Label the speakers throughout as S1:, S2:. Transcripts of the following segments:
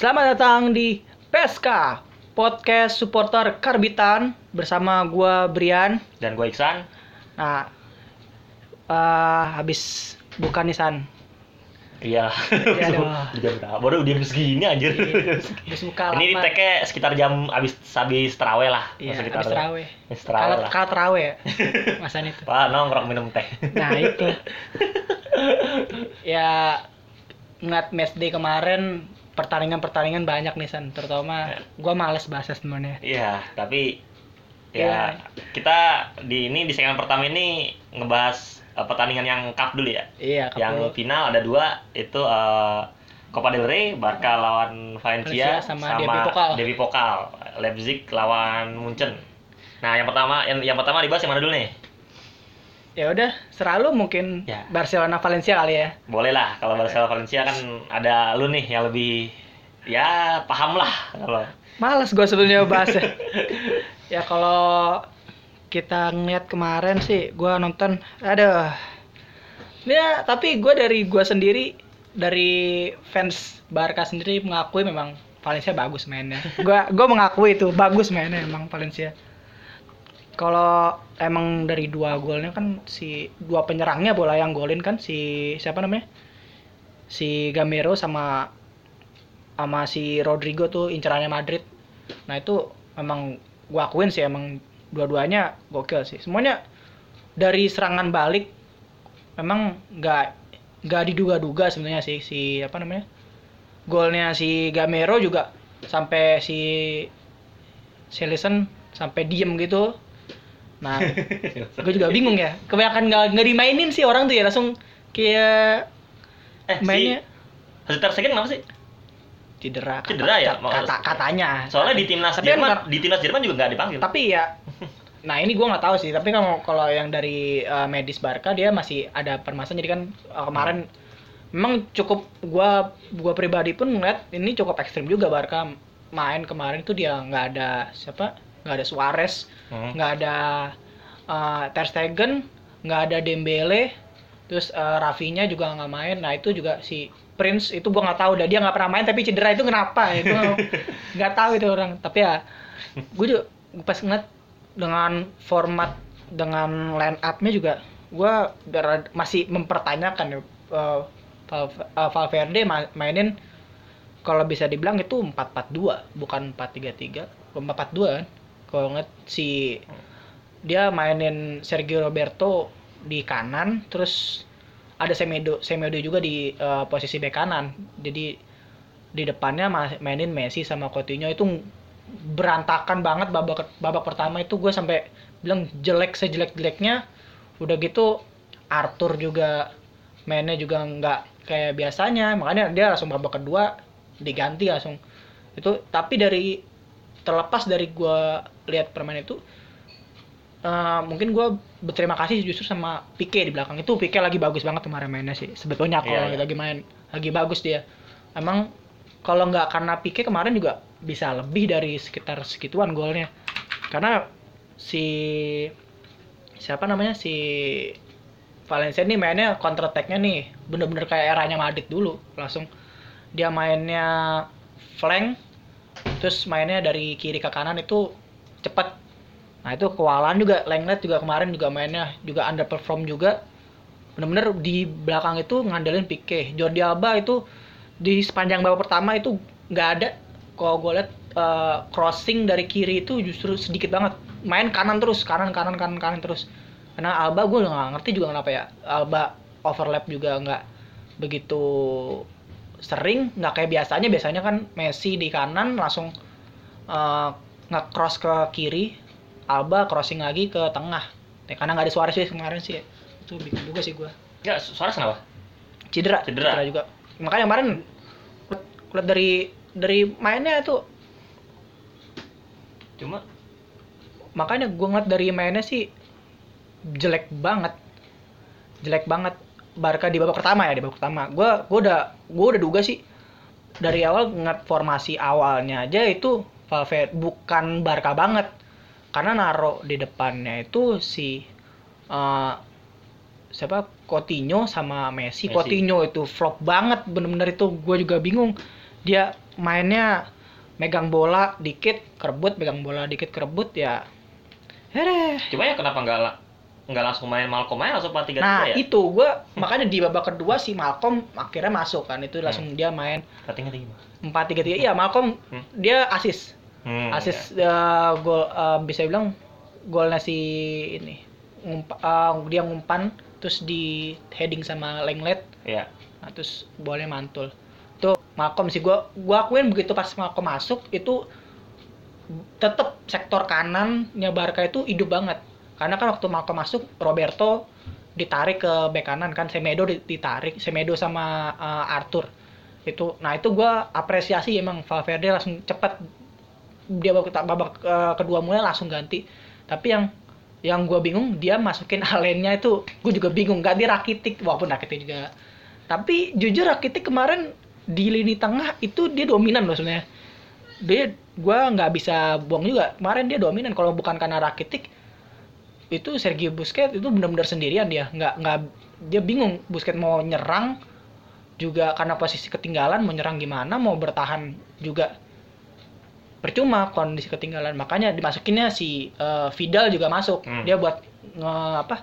S1: Selamat datang di PSK Podcast Supporter Karbitan bersama gua Brian.
S2: Dan gue Iksan.
S1: Nah, eh, habis bukan nih San.
S2: Iya.
S1: Iya dong.
S2: Di jam? Baru segini anjir.
S1: Habis buka
S2: Ini
S1: lama.
S2: tag-nya sekitar jam abis abis terawih lah.
S1: Iya, habis terawih.
S2: Abis terawih
S1: Kalau kalau ya. Masan itu.
S2: Pak nongkrong minum teh.
S1: Nah, itu. ya ngeliat match day kemarin pertandingan-pertandingan banyak nih San, terutama
S2: Ya.
S1: gua males bahasa sebenarnya.
S2: Iya, tapi
S1: Iya.
S2: ya kita di ini di segmen pertama ini ngebahas eh, pertandingan yang cup dulu ya.
S1: Iya,
S2: yang
S1: Kapul.
S2: final ada dua itu eh, Copa del Rey, Barca lawan Valencia,
S1: Valencia sama Derby Pokal.
S2: Derby Pokal, Leipzig lawan Munchen. Nah, yang pertama yang, yang pertama dibahas yang mana dulu nih?
S1: Ya udah, selalu mungkin
S2: Ya.
S1: Barcelona Valencia kali ya.
S2: Boleh lah, kalau Barcelona Valencia kan ada lu nih yang lebih ya paham lah kalau
S1: Males gue sebetulnya bahasnya. ya kalau kita ngeliat kemarin sih, gue nonton, aduh. Ya, tapi gue dari gue sendiri, dari fans Barca sendiri mengakui memang Valencia bagus mainnya. Gue gue mengakui itu bagus mainnya emang Valencia. Kalau emang dari dua golnya kan si dua penyerangnya bola yang golin kan si siapa namanya? Si Gamero sama sama si Rodrigo tuh incerannya Madrid. Nah itu memang gua akuin sih emang dua-duanya gokil sih. Semuanya dari serangan balik memang nggak nggak diduga-duga sebenarnya sih si apa namanya golnya si Gamero juga sampai si Silesen sampai diem gitu. Nah, gue juga bingung ya. Kebanyakan nggak nggak dimainin sih orang tuh ya langsung kayak
S2: eh
S1: mainnya
S2: si Hazard Terstegen kenapa sih?
S1: cedera. kata-
S2: Cedera ya?
S1: Kata, katanya.
S2: Soalnya di timnas
S1: Tapi kan
S2: Jerman,
S1: kar-
S2: di timnas Jerman juga nggak dipanggil.
S1: tapi ya nah ini gua nggak tahu sih tapi kalau kalau yang dari uh, medis Barca dia masih ada permasalahan jadi kan uh, kemarin memang cukup gua gua pribadi pun ngeliat ini cukup ekstrim juga Barca main kemarin itu dia nggak ada siapa nggak ada Suarez
S2: Hmm.
S1: nggak ada uh, Ter Stegen nggak ada Dembele terus uh, Rafinya juga nggak main. Nah itu juga si Prince itu gua nggak tahu. Dah dia nggak pernah main tapi cedera itu kenapa? Itu nggak tahu itu orang. Tapi ya gue juga pas ngeliat dengan format dengan line up-nya juga gue masih mempertanyakan ya uh, Val- Valverde ma- mainin kalau bisa dibilang itu 4-4-2 bukan 4-3-3 4-4-2 kan kalau ngeliat si dia mainin Sergio Roberto di kanan terus ada Semedo Semedo juga di uh, posisi bek kanan. Jadi di depannya ma- mainin Messi sama Coutinho. Itu berantakan banget babak babak pertama itu. Gue sampai bilang jelek sejelek jeleknya udah gitu Arthur juga mainnya juga nggak kayak biasanya. Makanya dia langsung babak kedua diganti langsung. Itu tapi dari terlepas dari gue lihat permainan itu eh, mungkin gue berterima kasih justru sama Pique di belakang itu. Pique lagi bagus banget kemarin mainnya sih sebetulnya kalau
S2: Iya, iya.
S1: lagi main lagi bagus dia. Emang kalau nggak karena Pique kemarin juga bisa lebih dari sekitar segituan golnya. Karena si siapa namanya si Valencia nih mainnya counter attack-nya nih bener-bener kayak eranya Madrid dulu langsung dia mainnya flank terus mainnya dari kiri ke kanan itu cepet. Nah itu kewalahan juga. Lenglet juga kemarin juga mainnya. Juga underperform juga. Bener-bener di belakang itu ngandelin Pique. Jordi Alba itu di sepanjang babak pertama itu nggak ada. Kalau gue liat eh, crossing dari kiri itu justru sedikit banget. Main kanan terus kanan kanan kanan kanan terus. Karena Alba gue nggak ngerti juga kenapa ya. Alba overlap juga nggak begitu sering nggak kayak biasanya. Biasanya kan Messi di kanan langsung eh, nge-cross ke kiri Alba crossing lagi ke tengah. Ya, karena nggak ada Suarez sih kemarin sih. Itu bikin juga sih gue
S2: Ya, Suarez kenapa?
S1: cedera,
S2: Cedera.
S1: juga. Makanya kemarin kulihat dari dari mainnya itu
S2: Cuma?
S1: Makanya gue ngeliat dari mainnya sih jelek banget. Jelek banget Barca di babak pertama ya di babak pertama gue gue udah gue udah duga sih dari awal ngeliat formasi awalnya aja itu Valverde bukan Barca banget karena naruh di depannya itu si eh, siapa Coutinho sama Messi.
S2: Messi.
S1: Coutinho itu flop banget bener-bener itu gue juga bingung dia mainnya megang bola dikit kerebut megang bola dikit kerebut ya deh.
S2: Cuma ya kenapa nggak nggak langsung main Malcolm main langsung 4 3
S1: nah
S2: ya?
S1: itu gua makanya di babak kedua si Malcolm akhirnya masuk kan itu langsung dia main
S2: Ratingnya tinggi banget.
S1: empat tiga tiga iya Malcolm
S2: Hmm.
S1: dia asis
S2: Hmm,
S1: asis eh, gol eh, bisa bilang golnya si ini ngumpa- eh, dia ngumpan terus di heading sama Lenglet
S2: Iya.
S1: nah, terus bolanya mantul tuh Malcolm sih gua gua akuin begitu pas Malcolm masuk itu tetep sektor kanannya Barca itu hidup banget karena kan waktu Malcolm masuk Roberto ditarik ke bek kanan kan Semedo di- ditarik Semedo sama eh, Arthur. Itu nah itu gua apresiasi emang Valverde langsung cepet. Dia babak, babak eh, kedua mulai langsung ganti. Tapi yang yang gua bingung dia masukin Alennya itu gue juga bingung ganti Rakitic walaupun Rakitic juga. Tapi jujur Rakitic kemarin di lini tengah itu dia dominan loh sebenarnya. Dia gua nggak bisa buang juga. Kemarin dia dominan kalau bukan karena Rakitic itu Sergio Busquets itu benar-benar sendirian dia. Nggak nggak dia bingung Busquets mau nyerang juga karena posisi ketinggalan mau nyerang gimana mau bertahan juga. Percuma kondisi ketinggalan makanya dimasukinnya si eh, Vidal juga masuk.
S2: Hmm.
S1: dia buat nge apa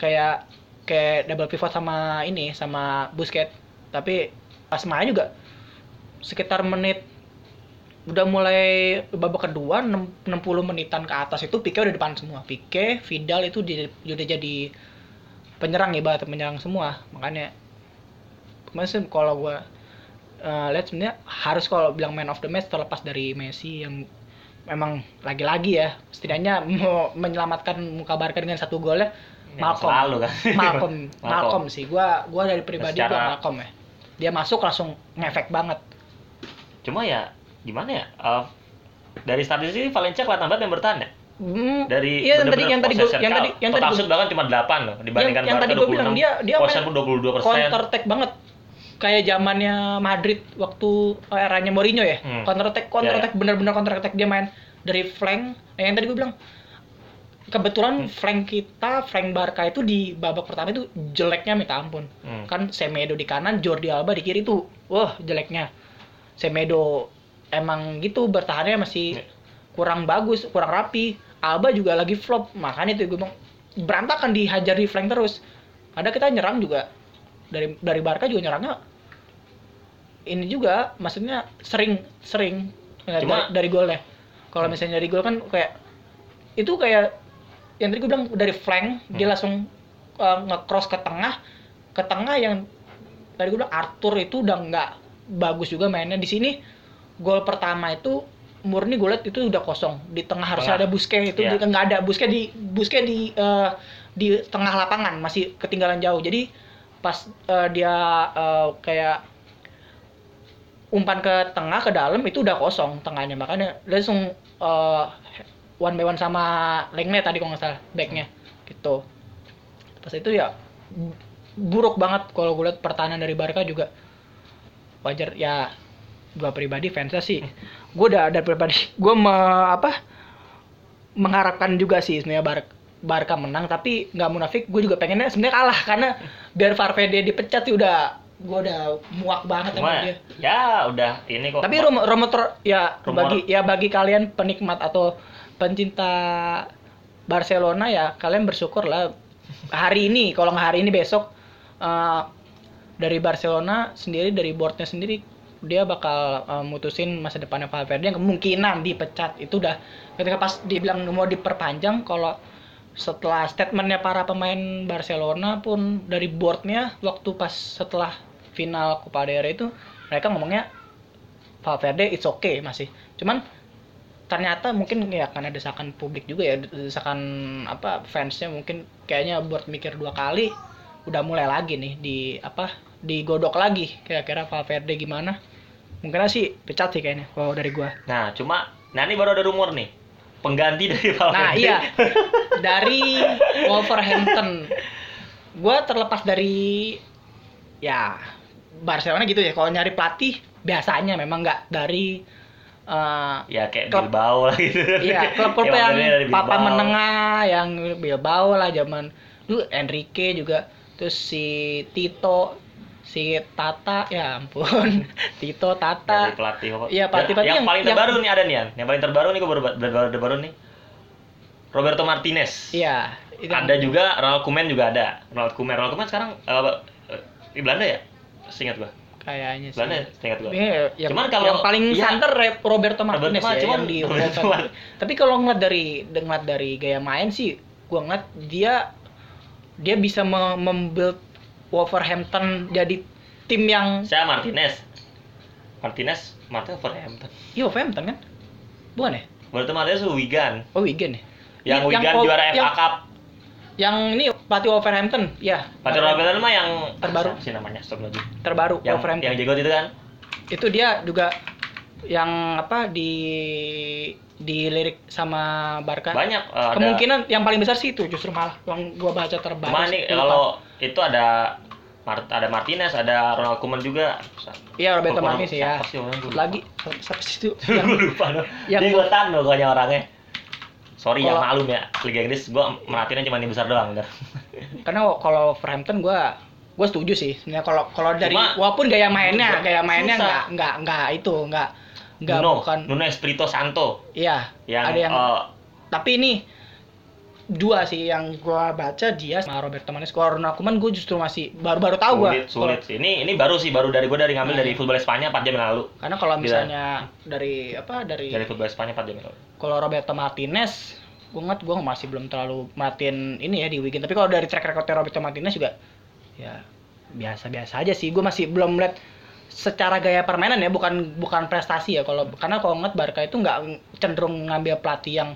S1: kayak kayak double pivot sama ini sama Busquets. Tapi pas main juga sekitar menit udah mulai babak kedua 6 60 menitan ke atas itu Pique udah depan semua Pique Vidal itu di, udah jadi penyerang ya penyerang semua makanya kemarin sih kalau gua eh, lihat sebenarnya harus kalau bilang man of the match terlepas dari Messi yang memang lagi-lagi ya setidaknya mau menyelamatkan muka Barca dengan satu gol ya
S2: Ya,
S1: Malcolm.
S2: selalu kan.
S1: Malcolm,
S2: Malcolm.
S1: Malcolm sih. Gua gua dari pribadi
S2: Secara-
S1: gua Malcolm ya. Dia masuk langsung ngefek banget.
S2: Cuma ya gimana ya? Eh, dari statistik Valencia kelihatan banget yang bertahan ya.
S1: Hmm,
S2: Dari
S1: iya, yang tadi
S2: bener-bener
S1: yang tadi gua
S2: possession
S1: yang tadi yang tadi gua-
S2: bahkan cuma 8 loh dibandingkan
S1: yang
S2: Barca
S1: tadi gua bilang,
S2: 26.
S1: dia- dia
S2: possession
S1: main
S2: pun 22%.
S1: counter attack banget. Kayak zamannya Madrid waktu eranya Mourinho ya.
S2: Hmm.
S1: Counter attack, counter
S2: Iya, iya.
S1: attack bener-bener counter attack dia main dari flank. Nah, yang tadi gua bilang kebetulan flank kita, flank Barca itu di babak pertama itu jeleknya minta ampun.
S2: Hmm.
S1: Kan Semedo di kanan, Jordi Alba di kiri tuh. Wah, jeleknya. Semedo emang gitu bertahannya masih
S2: Iya.
S1: kurang bagus, kurang rapi. Alba juga lagi flop, makanya itu gue bilang berantakan dihajar di flank terus. Ada kita nyerang juga dari dari Barca juga nyerangnya ini juga maksudnya sering sering ya,
S2: Cuma-
S1: dari, dari golnya. Kalau misalnya dari gol kan kayak itu kayak yang tadi gue bilang dari flank dia
S2: Hmm.
S1: langsung uh, nge-cross ke tengah ke tengah yang tadi gue bilang Arthur itu udah nggak bagus juga mainnya di sini gol pertama itu murni gue liat itu udah kosong. Di tengah
S2: Tengah.
S1: ada Busquets itu. Di- nggak ada. Busquets di Busquets di uh, di tengah lapangan. Masih ketinggalan jauh. Jadi pas uh, dia uh, kayak umpan ke tengah ke dalam itu udah kosong tengahnya. Makanya langsung uh, one by one sama Lenglet tadi kalau nggak salah backnya. Gitu. Pas itu ya bu- buruk banget kalau gue lihat pertahanan dari Barca juga. Wajar ya gua pribadi fansnya sih gue udah ada pribadi gue me, apa mengharapkan juga sih sebenarnya Bar Barca menang tapi nggak munafik gue juga pengennya sebenarnya kalah karena biar Valverde dipecat sih udah gue udah muak banget sama dia
S2: ya udah ini kok.
S1: tapi rumor, rumor ya
S2: Rumor.
S1: bagi ya bagi kalian penikmat atau pencinta Barcelona ya kalian bersyukur lah hari ini kalau nggak hari ini besok eh, dari Barcelona sendiri dari boardnya sendiri dia bakal eh, mutusin masa depannya Valverde yang kemungkinan dipecat. Itu udah ketika pas dibilang mau diperpanjang kalau setelah statementnya para pemain Barcelona pun dari boardnya waktu pas setelah final Copa del Rey itu mereka ngomongnya Valverde it's okay masih. Cuman ternyata mungkin ya karena desakan publik juga ya desakan apa fansnya mungkin kayaknya buat mikir dua kali udah mulai lagi nih di apa digodok lagi kira-kira Valverde gimana mungkin sih pecat sih kayaknya kalau dari gua
S2: Nah, cuma nah ini baru ada rumor nih. Pengganti dari Valverde.
S1: Nah iya dari Wolverhampton, gue terlepas dari ya Barcelona gitu ya. Kalau nyari pelatih biasanya memang nggak dari eh,
S2: ya kayak
S1: Klub-
S2: Bilbao lah gitu.
S1: Iya, klub-klub
S2: Ya,
S1: yang papan
S2: Bilbao.
S1: menengah, yang Bilbao lah zaman dulu Enrique juga, terus si Tito, si Tata ya ampun Tito
S2: dari
S1: Tata
S2: pelatih apa?
S1: Iya, pelatih-pelatih
S2: yang,
S1: yang-
S2: paling
S1: yang-
S2: terbaru nih ada nih Yan. yang paling terbaru nih gue baru baru baru, nih? Roberto Martinez.
S1: Iya itu yang-
S2: ada juga Ronald Koeman juga ada. Ronald Koeman Ronald Koeman sekarang eh, di Belanda ya? Seingat gua.
S1: Kayaknya sih.
S2: Belanda ya? Seingat gua.
S1: Iya, yang,
S2: Cuman kalau-
S1: yang paling
S2: iya.
S1: santer Roberto Martinez
S2: Roberto,
S1: ya
S2: cuman
S1: yang di
S2: Roberto. Mar-
S1: Tapi kalau ngeliat dari ngeliat dari gaya main sih, gua ngeliat dia dia bisa me- membuild Wolverhampton jadi tim yang
S2: saya Martinez Martinez Martinez Wolverhampton
S1: Iya Wolverhampton kan? Bukan ya?
S2: Roberto Martinez Wigan
S1: Oh Wigan ya?
S2: yang Wigan
S1: yang-
S2: juara FA
S1: yang-
S2: Cup
S1: Yang ini pelatih Wolverhampton, ya.
S2: Patrick Robertson mah yang
S1: Terbaru.
S2: Sih namanya stop lagi
S1: Terbaru
S2: yang
S1: Wolverhampton.
S2: yang jago itu kan
S1: Itu dia juga yang apa di dilirik sama Barca.
S2: banyak ada
S1: Kemungkinan yang paling besar sih itu justru malah yang gua baca terbaru.
S2: Nih kalau itu ada Mart ada Martinez, ada Ronald Koeman juga.
S1: Iya Roberto Martinez ya.
S2: siapa sih.
S1: Lagi siapa sih itu?
S2: Gue
S1: yang,
S2: lupa dong.
S1: yang
S2: gue tahu pokoknya orangnya. Sorry ya
S1: Kalau-
S2: malum ya. Liga Inggris gue merhatiinnya cuma yang besar doang. Udah.
S1: karena kalau Wolverhampton gua gue setuju sih sebenarnya kalau kalau dari
S2: Cuma-
S1: walaupun gaya mainnya
S2: Gua-
S1: gaya mainnya nggak nggak nggak itu nggak nggak bukan
S2: Nuno Espirito Santo
S1: iya
S2: yang,
S1: ada yang
S2: eh,
S1: tapi ini dua sih yang gua baca dia sama Roberto Martinez kalau Ronald Koeman gue justru masih baru-baru tahu gua
S2: sulit sulit sih. Ini ini baru sih baru dari gue dari ngambil
S1: Nah,
S2: dari
S1: iya.
S2: football Spanyol 4 jam yang lalu.
S1: karena kalau
S2: Gila.
S1: misalnya dari apa dari
S2: Dari football Spanyol 4 jam yang lalu.
S1: kalau Roberto Martinez gue ngeliat gue masih belum terlalu merhatiin ini ya di Wigan tapi kalau dari track recordnya Roberto Martinez juga ya biasa-biasa aja sih gue masih belum melihat secara gaya permainan ya bukan bukan prestasi ya kalau karena kalau ngeliat Barca itu nggak cenderung ngambil pelatih yang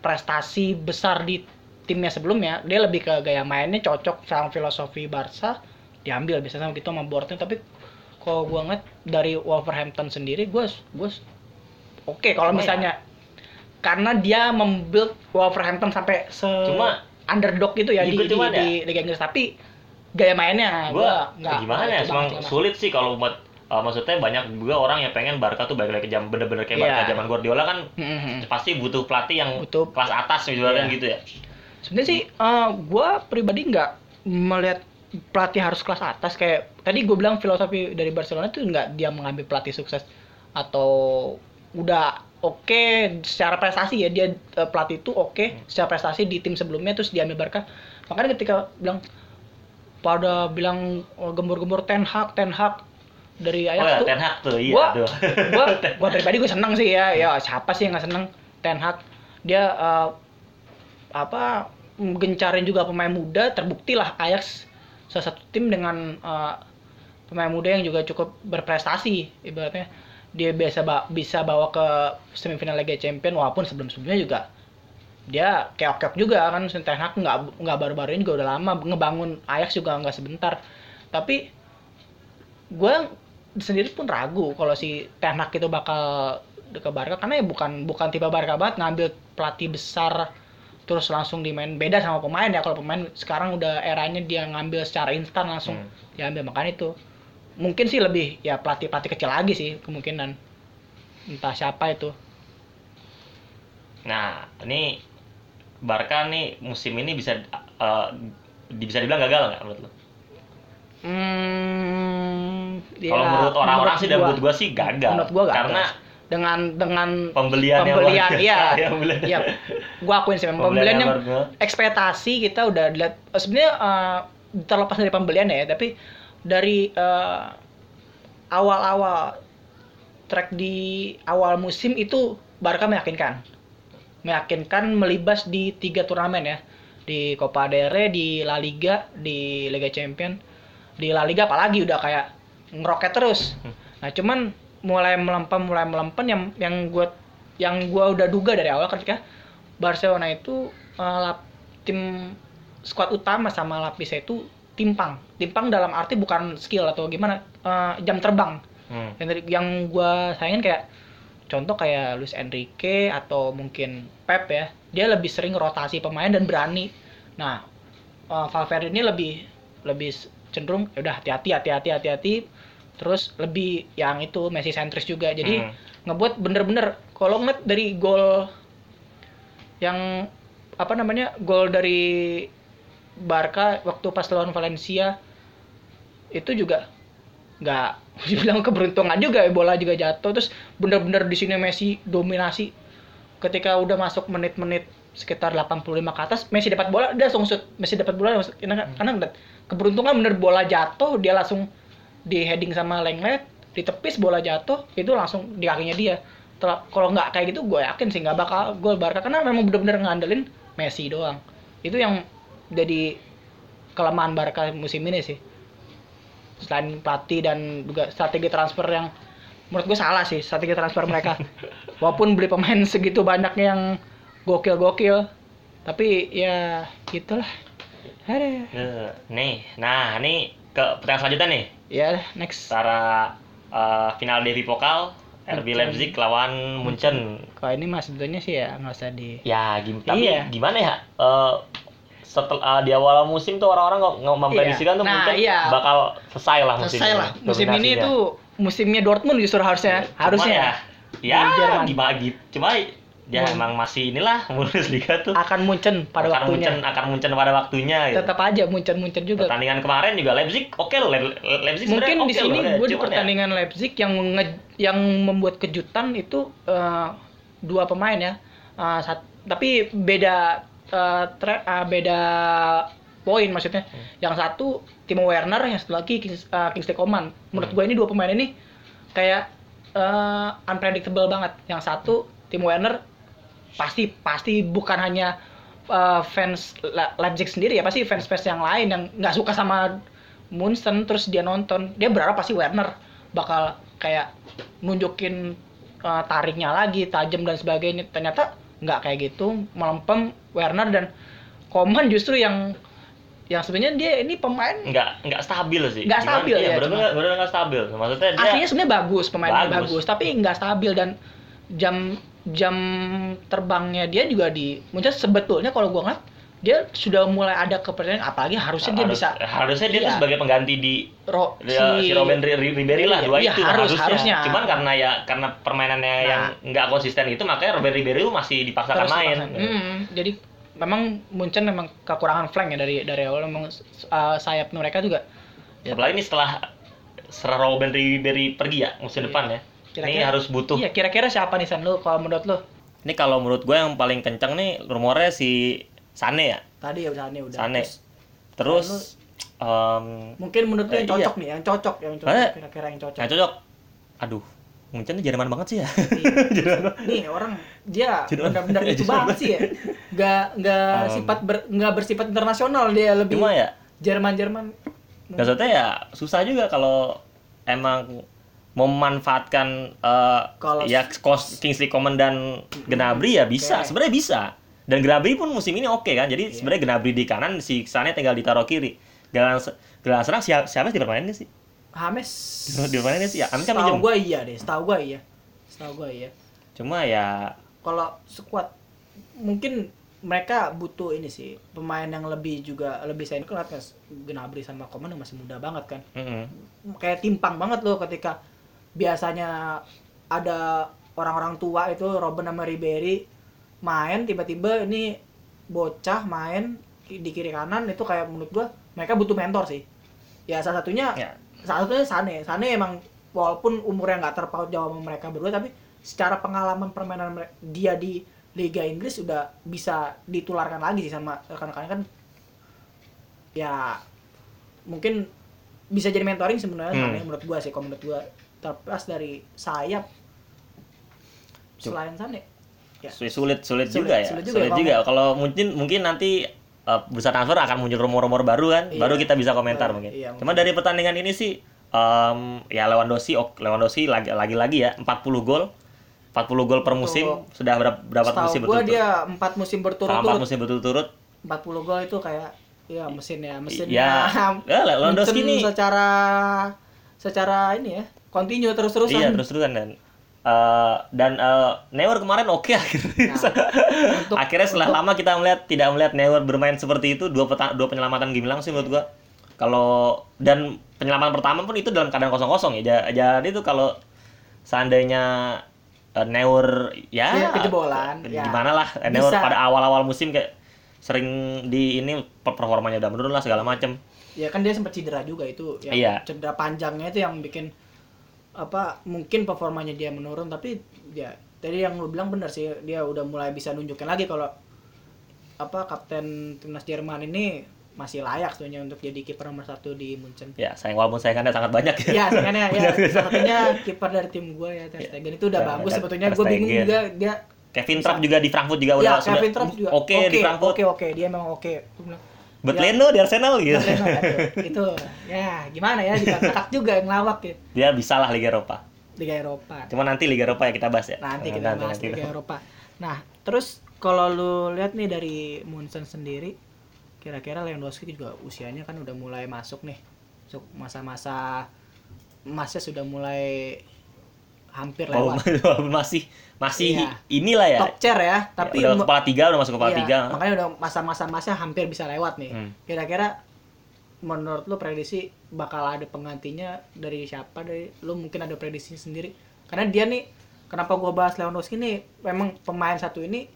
S1: berprestasi besar di timnya sebelumnya dia lebih ke gaya mainnya cocok sama filosofi Barca diambil. Biasanya sama gitu sama boardnya tapi kalau gue ngeliat dari Wolverhampton sendiri gue gue oke kalau
S2: Cuma ya-
S1: misalnya karena dia membuild Wolverhampton sampai se
S2: Cuma-
S1: underdog itu ya di, di,
S2: ya-
S1: di Liga Inggris. Tapi gaya mainnya
S2: gue
S1: nggak
S2: gimana ya? emang sulit sih kalau buat eh, maksudnya banyak juga orang yang pengen Barca tuh balik lagi ke jam bener-bener kayak Barca
S1: Iya.
S2: zaman Guardiola kan
S1: Mas. Mhm.
S2: pasti butuh pelatih yang
S1: Butuh.
S2: kelas atas misalnya
S1: Iya.
S2: gitu ya
S1: sebenarnya sih eh, gua pribadi nggak melihat pelatih harus kelas atas kayak tadi gue bilang filosofi dari Barcelona itu nggak dia mengambil pelatih sukses atau udah oke secara prestasi ya dia eh, pelatih itu oke secara prestasi di tim sebelumnya terus diambil Barca makanya ketika bilang pada bilang oh, gembur-gembur Ten Hag Ten Hag dari
S2: oh
S1: Ajax
S2: ya
S1: tuh.
S2: Ten Hag tuh iya
S1: gua,
S2: tuh
S1: gua, gua pribadi gue seneng sih ya ya siapa sih yang nggak seneng? Ten Hag. Dia eh, apa gencarin juga pemain muda terbukti lah Ajax salah satu tim dengan eh, pemain muda yang juga cukup berprestasi ibaratnya. Dia biasa ba- bisa bawa ke semifinal Liga Champion walaupun sebelum sebelumnya juga dia keok-keok juga kan Ten Hag nggak nggak baru-baru ini juga udah lama ngebangun Ajax juga nggak sebentar. Tapi gue sendiri pun ragu kalau si Ten Hag itu bakal ke Barca karena ya bukan bukan tipe Barca banget ngambil pelatih besar terus langsung dimain. Beda sama pemain ya kalau pemain sekarang udah eranya dia ngambil secara instan langsung
S2: Hmm.
S1: diambil. Makanya itu mungkin sih lebih ya pelatih pelatih kecil lagi sih kemungkinan. Entah siapa itu.
S2: Nah ini Barca nih musim ini bisa di- bisa dibilang gagal nggak menurut lo
S1: Hmm,
S2: Kalau menurut orang-orang sih dan menurut gua sih gagal.
S1: Menurut gua gagal.
S2: Karena
S1: dengan dengan
S2: pembelian yang
S1: pembelian iya.
S2: Ya.
S1: Gua akuin sih memang
S2: Pembelian
S1: pembelian
S2: yang
S1: yang ekspektasi kita udah lihat sebenarnya eh, terlepas dari pembelian ya, tapi dari eh, awal-awal track di awal musim itu Barca meyakinkan. Meyakinkan melibas di tiga turnamen ya. Di Copa del Rey, di La Liga, di Liga Champion. Di La Liga apalagi udah kayak ngeroket terus. Nah, cuman mulai melempem mulai melempem yang yang gua yang gua udah duga dari awal ketika Barcelona itu eh, lap- tim skuad utama sama lapisnya itu timpang. Timpang dalam arti bukan skill atau gimana eh, jam terbang.
S2: Hmm.
S1: Yang yang gua sayangin kayak contoh kayak Luis Enrique atau mungkin Pep ya. Dia lebih sering rotasi pemain dan berani. Nah, eh, Valverde ini lebih lebih cenderung ya udah hati-hati hati-hati hati-hati. Terus lebih yang itu Messi sentris juga. Jadi
S2: Hmm.
S1: ngebuat bener-bener kalau ngeliat dari gol yang apa namanya gol dari Barca waktu pas lawan Valencia itu juga nggak dibilang keberuntungan juga ya bola juga jatuh. Terus bener-bener di sini Messi dominasi. Ketika udah masuk menit-menit sekitar 85 ke atas Messi dapat bola dia langsung shoot. Messi dapat bola langsung karena karena ngeliat keberuntungan bener bola jatuh dia langsung di heading sama Lenglet ditepis bola jatuh itu langsung di kakinya dia. Kalau nggak kayak gitu gue yakin sih nggak bakal gol Barca karena memang bener-bener ngandelin Messi doang. Itu yang jadi kelemahan Barca musim ini sih. Selain pelatih dan juga strategi transfer yang menurut gue salah sih strategi transfer mereka. Walaupun beli pemain segitu banyaknya yang gokil-gokil tapi ya gitulah ada
S2: nih nah ini ke pertanyaan selanjutnya nih.
S1: Ya next.
S2: Antara eh, final Devi Pokal RB. Leipzig lawan Munchen.
S1: Kalau ini mah sebetulnya sih ya nggak usah di
S2: ya gim tapi
S1: Iya.
S2: gimana ya Eh, setelah di awal musim tuh orang-orang nggak nggak memprediksikan tuh
S1: Nah,
S2: Munchen
S1: iya.
S2: bakal selesai lah musim
S1: selesai
S2: ini,
S1: lah. Musim ini tuh musimnya Dortmund justru harusnya
S2: Cuma
S1: harusnya.
S2: ya, ya gimana gitu cuma ya
S1: Hmm.
S2: emang masih inilah Bundesliga tuh
S1: akan Munchen pada
S2: akan
S1: waktunya
S2: Munchen akan Munchen pada waktunya gitu.
S1: tetap aja Munchen Munchen juga
S2: pertandingan kemarin juga Leipzig oke loh Le- Le- Leipzig
S1: mungkin di sini
S2: ya.
S1: gue di
S2: ya,
S1: pertandingan Leipzig yang nge- yang membuat kejutan itu eh, dua pemain ya Eh, sat- tapi beda tra- eh, beda poin maksudnya
S2: Hmm.
S1: yang satu Timo Werner yang satu lagi Kings, eh, Kingsley Coman menurut
S2: Hmm.
S1: gue ini dua pemain ini kayak eh, unpredictable banget yang satu Timo Werner pasti pasti bukan hanya uh, fans Le- Leipzig sendiri ya pasti fans fans yang lain yang nggak suka sama Munchen terus dia nonton dia berharap pasti Werner bakal kayak nunjukin uh, tariknya lagi tajam dan sebagainya ternyata nggak kayak gitu melempem Werner dan Koman justru yang yang sebenarnya dia ini pemain
S2: nggak nggak stabil sih
S1: Nggak stabil
S2: iya,
S1: ya,
S2: bener
S1: cuma-
S2: bener nggak stabil maksudnya dia
S1: aslinya sebenarnya bagus pemainnya
S2: Bagus.
S1: bagus. tapi nggak stabil dan jam jam terbangnya dia juga di Munchen sebetulnya kalau gua ngeliat dia sudah mulai ada kepercayaan apalagi harusnya dia bisa
S2: harusnya dia
S1: Iya.
S2: sebagai pengganti di
S1: ro,
S2: si, si Robin Ri- Ri- Ribery lah dua
S1: iya,
S2: itu
S1: harus,
S2: harusnya.
S1: harusnya.
S2: cuman karena ya karena permainannya
S1: Nah.
S2: yang nggak konsisten itu makanya Robin Ribery masih dipaksakan main.
S1: Hmm, jadi memang Munchen memang kekurangan flank ya dari dari awal memang uh, sayap mereka juga ya,
S2: apalagi ini setelah setelah Robin Ribery pergi ya musim
S1: Iya.
S2: depan ya ini
S1: Kira-kira-
S2: harus butuh.
S1: Iya kira-kira siapa nih San lu kalau menurut lu?
S2: Ini kalau menurut gue yang paling kencang nih rumornya si Sane ya?
S1: Tadi ya Sane udah.
S2: Sane.
S1: Terus?
S2: Terus em,
S1: mungkin menurut lu yang
S2: Eh,
S1: cocok nih yang cocok yang cocok
S2: Eh.
S1: kira-kira yang cocok.
S2: Yang cocok? Aduh Munchen ini Jerman banget sih ya?
S1: Iya.
S2: Jerman
S1: nih orang dia benar-benar itu
S2: Jerman.
S1: banget sih ya. Nggak nggak
S2: Um,
S1: sifat ber- nggak bersifat internasional dia lebih
S2: cuma ya?
S1: Jerman Jerman
S2: maksudnya ya susah juga kalau emang memanfaatkan
S1: Kalau-
S2: ya Kos- Kingsley Coman dan Gnabry ya bisa.
S1: Oke.
S2: sebenarnya bisa. Dan Gnabry pun musim ini oke kan. Jadi
S1: Iya.
S2: sebenarnya Gnabry di kanan si Sane tinggal ditaruh kiri. Gelandang se- gelandang serang siapa siapa sih dipermainin sih?
S1: Hames?
S2: Dipermainin sih? Ya Amin kan minjem
S1: gua iya deh setahu gua iya. Setahu gua iya.
S2: Cuma ya
S1: kalau squad mungkin mereka butuh ini sih pemain yang lebih juga lebih saya kan Gnabry sama Coman yang masih muda banget kan.
S2: Mm-mm.
S1: kayak timpang banget loh ketika biasanya ada orang-orang tua itu Robben sama Ribery main tiba-tiba ini bocah main di kiri kanan itu kayak menurut gua mereka butuh mentor sih. Ya salah satunya
S2: ya.
S1: salah satunya Sane. Sane emang walaupun umurnya nggak terpaut jauh sama mereka berdua tapi secara pengalaman permainan dia di Liga Inggris udah bisa ditularkan lagi sih sama rekan-rekannya kan. Ya mungkin bisa jadi mentoring sebenarnya
S2: Hmm.
S1: Sane menurut gua sih kalau menurut gua terlepas dari sayap selain Sane ya.
S2: Sulit sulit,
S1: Sulit,
S2: juga ya.
S1: sulit
S2: sulit
S1: juga,
S2: juga, kalau mungkin mungkin nanti uh, bursa transfer akan muncul rumor-rumor baru kan
S1: Iya.
S2: baru kita bisa komentar
S1: Iya,
S2: mungkin.
S1: iya,
S2: cuma
S1: mungkin.
S2: dari pertandingan ini sih em, ya Lewandowski ok, Lewandowski lagi lagi lagi ya 40 gol. 40 gol per musim
S1: Betul.
S2: sudah berapa berapa musim berturut-turut?
S1: dia empat musim
S2: Sama empat
S1: berturut-turut
S2: musim berturut-turut.
S1: 40 gol itu kayak ya mesin ya mesin
S2: ya ya Lewandowski ini
S1: secara secara ini ya continue terus-terusan
S2: iya terus-terusan dan eh, dan eh, Neuer kemarin oke akhirnya
S1: Nah, untuk-
S2: akhirnya setelah lama kita melihat tidak melihat Neuer bermain seperti itu dua peta- dua penyelamatan gemilang sih menurut gua kalau dan penyelamatan pertama pun itu dalam keadaan kosong kosong ya Ja- jadi itu kalau seandainya eh, Neuer ya
S1: Iya, kejebolan, ya.
S2: gimana lah Neuer
S1: Bisa.
S2: pada awal awal musim kayak sering di ini per- performanya udah menurun lah segala macem
S1: Ya kan dia sempat cedera juga itu yang
S2: Iya.
S1: cedera panjangnya itu yang bikin apa mungkin performanya dia menurun tapi ya tadi yang lu bilang benar sih dia udah mulai bisa nunjukin lagi kalau apa kapten timnas Jerman ini masih layak sebenarnya untuk jadi kiper nomor satu di Munchen.
S2: ya sayang walaupun sayangannya sangat banyak ya.
S1: Ya, sebenarnya ya. Satunya kiper dari tim gue ya Ter Stegen. Itu udah
S2: Ya,
S1: bagus sebetulnya. Gue bingung juga dia
S2: Kevin Trapp juga di Frankfurt juga
S1: ya
S2: udah
S1: Kevin Trapp juga.
S2: oke di Frankfurt.
S1: Oke oke. Dia memang oke. Gua
S2: But
S1: Ya.
S2: Leno di Arsenal gitu
S1: Leno, aduh, itu ya gimana ya kakak juga yang lawak ya
S2: dia bisa lah Liga Eropa
S1: Liga Eropa.
S2: cuma nanti Liga Eropa ya kita bahas ya
S1: Nanti kita bahas
S2: nanti.
S1: Liga Eropa. Nah, terus kalau lu lihat nih dari Munchen sendiri, kira-kira Lewandowski juga usianya kan udah mulai masuk nih. Masuk masa-masa emasnya sudah mulai hampir
S2: Oh,
S1: lewat.
S2: masih masih
S1: Iya.
S2: inilah ya
S1: Top chair ya, tapi
S2: udah kepala tiga udah masuk kepala
S1: Iya,
S2: tiga
S1: makanya udah masa-masa emasnya hampir bisa lewat nih.
S2: Hmm.
S1: Kira-kira menurut lu prediksi bakal ada penggantinya dari siapa dari lu mungkin ada prediksi sendiri karena dia nih kenapa gua bahas Lewandowski nih memang pemain satu ini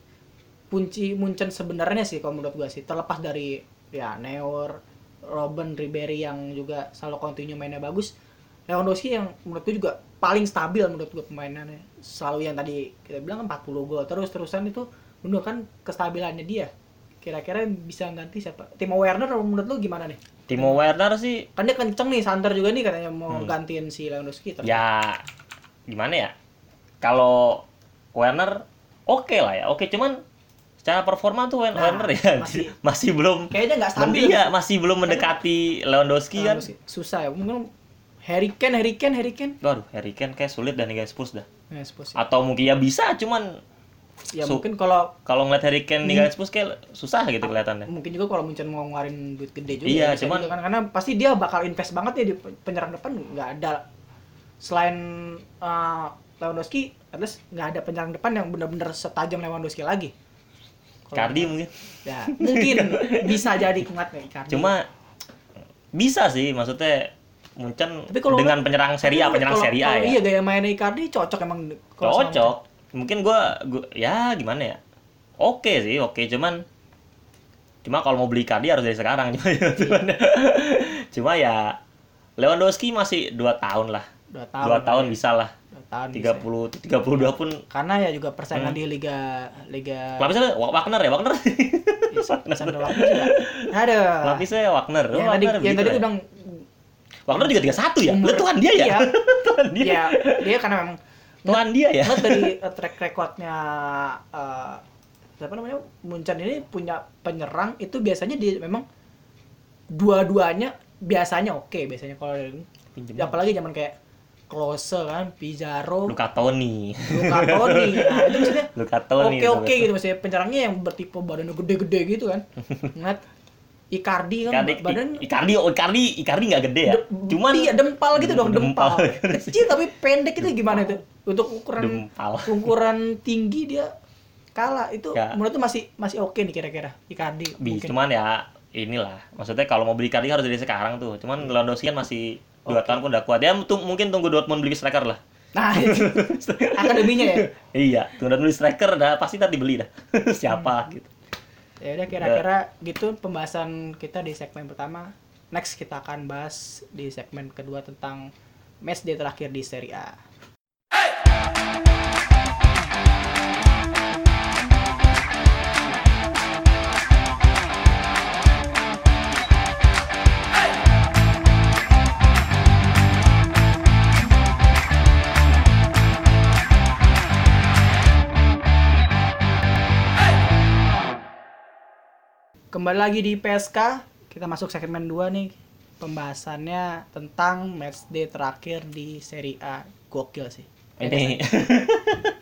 S1: kunci Munchen sebenarnya sih kalau menurut gua sih terlepas dari ya Neuer, Robben, Ribery yang juga selalu continue mainnya bagus Lewandowski yang menurut gua juga paling stabil menurut gua pemainannya. Selalu yang tadi kita bilang kan 40 gol. Terus terusan itu menunjukkan kestabilannya dia. Kira-kira bisa ganti siapa? Timo Werner menurut lu gimana nih?
S2: Timo Werner sih
S1: kan dia kenceng nih Santer juga nih katanya mau
S2: Hmm.
S1: gantiin si Lewandowski tapi
S2: ya gimana ya? Kalau Werner oke lah ya oke. Cuman secara performa tuh
S1: Nah,
S2: Werner ya
S1: masih-
S2: masih, belum
S1: kayaknya nggak stabil.
S2: Iya, masih belum mendekati Lewandowski kan.
S1: Lewandowski. susah ya mungkin Harry Kane Harry Kane Harry Kane
S2: Waduh, Harry Kane kayak sulit dan guys Spurs dah.
S1: ya, suppose.
S2: Atau mungkin ya bisa, cuman
S1: ya
S2: su-
S1: mungkin kalau
S2: kalau ngeliat Harry Kane
S1: Hmm.
S2: ninggalin Spurs kayak susah gitu kelihatannya.
S1: mungkin juga kalau Munchen mau ngeluarin duit gede juga
S2: Iya,
S1: ya,
S2: cuman-
S1: juga kan karena pasti dia bakal invest banget ya di pe- penyerang depan nggak ada selain uh, Lewandowski at least nggak ada penyerang depan yang benar-benar setajam Lewandowski lagi Kalau-
S2: Cardi mungkin.
S1: ya mungkin bisa jadi kuat nih Icardi
S2: Cuma bisa sih maksudnya Munchen
S1: Tapi kalau
S2: dengan penyerang Serie A, penyerang
S1: kalau-
S2: Serie A ya.
S1: Iya gaya mainnya Icardi cocok emang
S2: Cocok. Mungkin gua, gua ya gimana ya? Oke sih, oke cuman cuma kalau mau beli Cardi harus dari sekarang cuma cuma, cuma ya Lewandowski masih dua tahun lah.
S1: Dua tahun.
S2: Dua tahun bisa lah.
S1: Dua tahun bisa.
S2: 30 32 pun
S1: Karena ya juga persaingan
S2: Hmm.
S1: di liga liga
S2: Pelapisnya Wa- Wagner ya, Wagner.
S1: Sandro Wagner juga. Ada.
S2: Pelapisnya Wagner.
S1: Yang tadi
S2: Wagner
S1: yang tadi
S2: ya.
S1: gue bilang
S2: Wagner juga 31 ya?
S1: Umur-
S2: Lu tuan dia ya?
S1: Iya.
S2: tuan dia.
S1: ya dia karena memang
S2: Tuan dia ya?
S1: Lihat dari uh, track recordnya uh, siapa namanya Munchen ini punya penyerang itu biasanya dia memang dua-duanya biasanya oke biasanya kalau apalagi zaman kayak Klose kan Pizarro
S2: Luka Toni.
S1: Luka Toni nah itu maksudnya
S2: Luka Toni.
S1: oke oke gitu maksudnya penyerangnya yang bertipe badannya gede-gede gitu kan ngeliat Icardi kan
S2: Icardi,
S1: badan
S2: Icardi, oh, Icardi, Icardi nggak gede ya.
S1: de-
S2: Cuman
S1: iya dempal gitu dong
S2: Dempal.
S1: dempal kecil tapi pendek itu gimana itu untuk ukuran
S2: dempal.
S1: ukuran tinggi dia kalah itu
S2: Ya.
S1: menurut tuh masih masih oke nih kira-kira Icardi
S2: Bi,
S1: mungkin.
S2: cuman ya inilah. Maksudnya kalau mau beli Icardi harus dari sekarang tuh. Cuman Lewandowski kan masih dua
S1: Oke.
S2: tahun pun udah kuat. Ya tung- mungkin tunggu Dortmund beli striker lah.
S1: nah akademinya ya
S2: iya, tunggu Dortmund beli striker dah pasti tadi beli dah. Siapa gitu.
S1: Ya udah kira-kira gitu pembahasan kita di segmen pertama. Next kita akan bahas di segmen kedua tentang match day terakhir di Serie A Kembali lagi di PSK, kita masuk segmen 2 nih. Pembahasannya tentang match day terakhir di Serie A. Gokil sih.
S2: Ini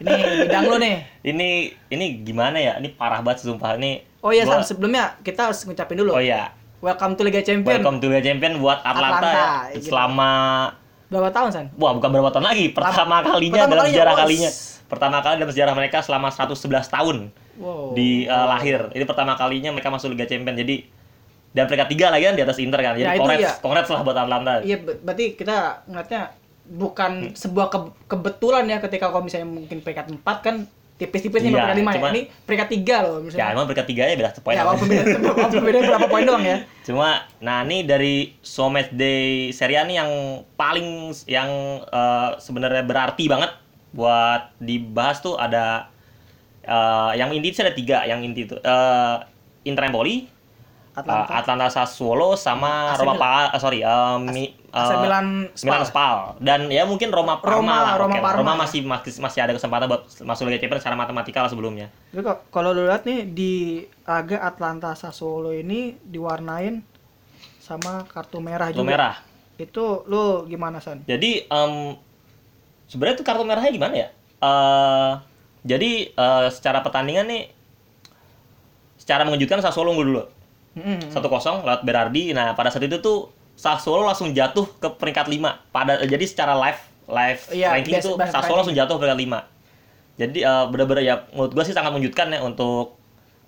S1: Ini bidang lo nih.
S2: ini ini gimana ya? Ini parah banget sumpah ini.
S1: Oh iya,
S2: Gua-
S1: San, sebelumnya kita harus ngucapin dulu.
S2: Oh iya.
S1: Welcome to Liga Champion.
S2: Welcome to Liga Champion buat Atlanta,
S1: Atlanta,
S2: ya.
S1: gitu.
S2: Selama
S1: Berapa tahun, San?
S2: wah bukan berapa tahun lagi, pertama kalinya
S1: pertama
S2: dalam
S1: kalinya,
S2: sejarah
S1: bos.
S2: kalinya. Pertama kali dalam sejarah mereka selama 111 tahun
S1: Wow.
S2: di uh, lahir. Ini pertama kalinya mereka masuk Liga Champion. Jadi dan peringkat tiga lagi kan di atas Inter kan. Jadi
S1: Ya, itu
S2: congrats,
S1: iya.
S2: congrats lah buat Atlanta.
S1: Iya, ber- berarti kita ngeliatnya bukan sebuah ke- kebetulan ya ketika kalau misalnya mungkin peringkat 4 kan tipis-tipis nih
S2: Iya,
S1: peringkat lima ya. Ini peringkat tiga loh
S2: Ya
S1: misalnya.
S2: emang peringkat tiganya beda poin.
S1: Ya, walaupun beda, walaupun beda berapa poin doang ya.
S2: Cuma, nah ini dari So Match Day Serie A nih yang paling yang eh, sebenarnya berarti banget buat dibahas tuh ada eh, yang inti sih ada tiga yang inti itu eh Inter Empoli,
S1: Atlanta.
S2: eh, Atlanta Sassuolo sama
S1: AC
S2: Roma
S1: Milan.
S2: Pa, eh, sorry eh, Mi-
S1: AC
S2: eh,
S1: Milan
S2: Milan
S1: Spal.
S2: Spal dan ya mungkin Roma Parma
S1: Roma-
S2: lah.
S1: Roma. Parma
S2: Roma
S1: ya.
S2: masih masih masih ada kesempatan buat masuk Liga Champions secara matematikal sebelumnya.
S1: Jadi kok kalau lu lihat nih di agak Atlanta Sassuolo ini diwarnain sama kartu merah
S2: Kartu
S1: juga.
S2: merah.
S1: Itu lu gimana San?
S2: Jadi em, sebenarnya tuh kartu merahnya gimana ya? eh jadi eh, secara pertandingan nih secara mengejutkan Sassuolo unggul dulu.
S1: Mm-mm.
S2: satu kosong lewat Berardi. Nah, pada saat itu tuh Sassuolo langsung jatuh ke peringkat 5. Pada jadi secara live live
S1: Iya,
S2: ranking itu
S1: best
S2: Sassuolo langsung
S1: ranking.
S2: jatuh ke peringkat 5. Jadi eh, bener-bener ya menurut gua sih sangat mengejutkan ya untuk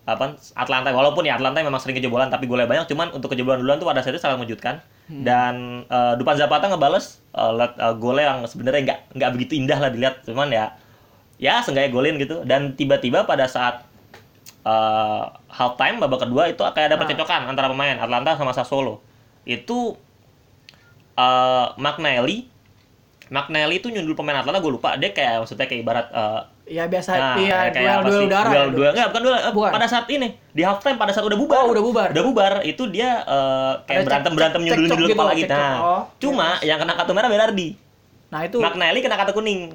S2: apa Atlanta walaupun ya Atlanta memang sering kejebolan tapi golnya banyak cuman untuk kejebolan duluan tuh pada saat itu sangat mengejutkan
S1: Hmm.
S2: dan eh, Dupan Zapata ngebales liat, eh, golnya yang sebenarnya nggak nggak begitu indah lah dilihat cuman ya ya seenggaknya golin gitu dan tiba-tiba pada saat eh half time babak kedua itu kayak ada
S1: Nah.
S2: percecokan antara pemain Atlanta sama Sassuolo. Itu eh McNally McNally itu nyundul pemain Atlanta gue lupa dia kayak maksudnya kayak ibarat eh,
S1: Ya biasa
S2: nah,
S1: iya
S2: kayak
S1: duel duel
S2: sih?
S1: udara.
S2: duel,
S1: ya,
S2: duel enggak bukan duel
S1: Bukan.
S2: pada saat ini di half time pada saat udah bubar
S1: Oh, udah bubar.
S2: udah bubar itu dia eh, kayak
S1: Ada
S2: berantem
S1: cek-
S2: berantem nyundul nyundul kepala
S1: gitu,
S2: gitu nah
S1: Oh,
S2: cuma
S1: ya,
S2: yang kena kartu merah Berardi
S1: Nah, itu
S2: McNally kena kartu kuning.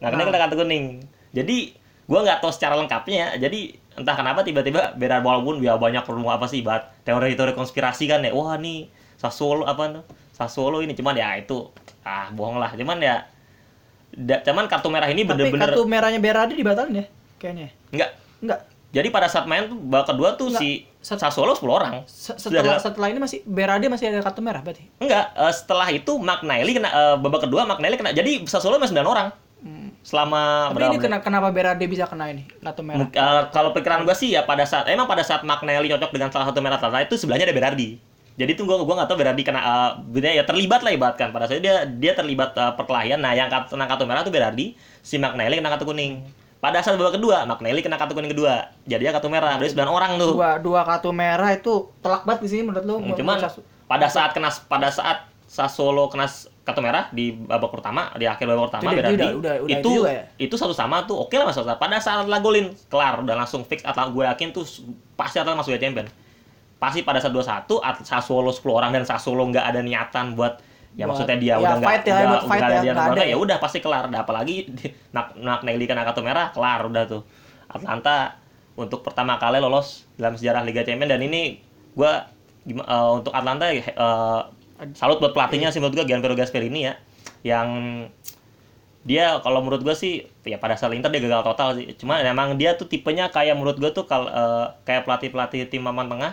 S1: Nah.
S2: kena kartu kuning. Jadi gua nggak tahu secara lengkapnya ya. Jadi entah kenapa tiba-tiba beda walaupun ya banyak rumah apa sih buat teori-teori konspirasi kan ya. Wah nih Sassuolo apa tuh? Sassuolo ini cuman ya itu ah bohong lah. Cuman ya da, cuman kartu merah ini
S1: tapi
S2: bener-bener
S1: kartu merahnya Berardi dibatalin ya kayaknya.
S2: enggak.
S1: Enggak.
S2: Jadi pada saat main tuh babak kedua tuh
S1: Nggak.
S2: si Sassuolo 10 orang.
S1: Se-
S2: Sudah
S1: Setelah setelah ini masih Berardi masih ada kartu merah berarti.
S2: Enggak, eh, setelah itu McNally kena eh, babak kedua McNally kena. Jadi Sassuolo masih 9 orang. Selama
S1: Tapi
S2: berapa
S1: ini kena, kenapa Berardi bisa kena ini kartu merah?
S2: Eh, kalau pikiran gue sih ya pada saat emang pada saat McNally cocok dengan salah satu merah Atlanta itu sebelahnya ada Berardi. Jadi tuh gue gua nggak tahu Berardi kena bener ya terlibat lah ibaratkan pada saat itu dia dia terlibat eh, perkelahian. Nah yang kena kartu merah tuh Berardi, si McNally kena kartu kuning. Pada saat babak kedua McNally kena kartu kuning kedua. Jadinya kartu merah. Dari 9 orang tuh.
S1: Dua dua kartu merah itu telak banget di sini menurut lu.
S2: Hmm, Cuman pada saat kena pada saat Sassuolo kena kartu merah di babak pertama di akhir babak pertama
S1: Itu
S2: Berardi
S1: udah- udah- udah
S2: itu
S1: itu ya?
S2: itu satu sama tuh oke lah mas Atlanta. pada saat Atlanta golin kelar udah langsung fix Atlanta gue yakin tuh pasti Atlanta masuk Liga Champion pasti pada saat 21 At- Sassuolo 10 orang dan Sassuolo nggak ada niatan buat ya
S1: Buat-
S2: maksudnya dia
S1: ya,
S2: udah nggak
S1: ya,
S2: udah, udah
S1: ya,
S2: ada dia
S1: nggak ada
S2: ya
S1: ya.
S2: udah pasti kelar Nah, apalagi nak nak Nelly kena kartu merah kelar udah tuh Atlanta untuk pertama kali lolos dalam sejarah Liga Champions dan ini gima- eh, untuk Atlanta eh, salut buat pelatihnya sih menurut gua Gianpiero Gasperini ya yang dia kalau menurut gua sih ya pada saat Inter dia gagal total sih. Cuma emang dia tuh tipenya kayak menurut gua tuh kalau eh, kayak pelatih pelatih tim papan tengah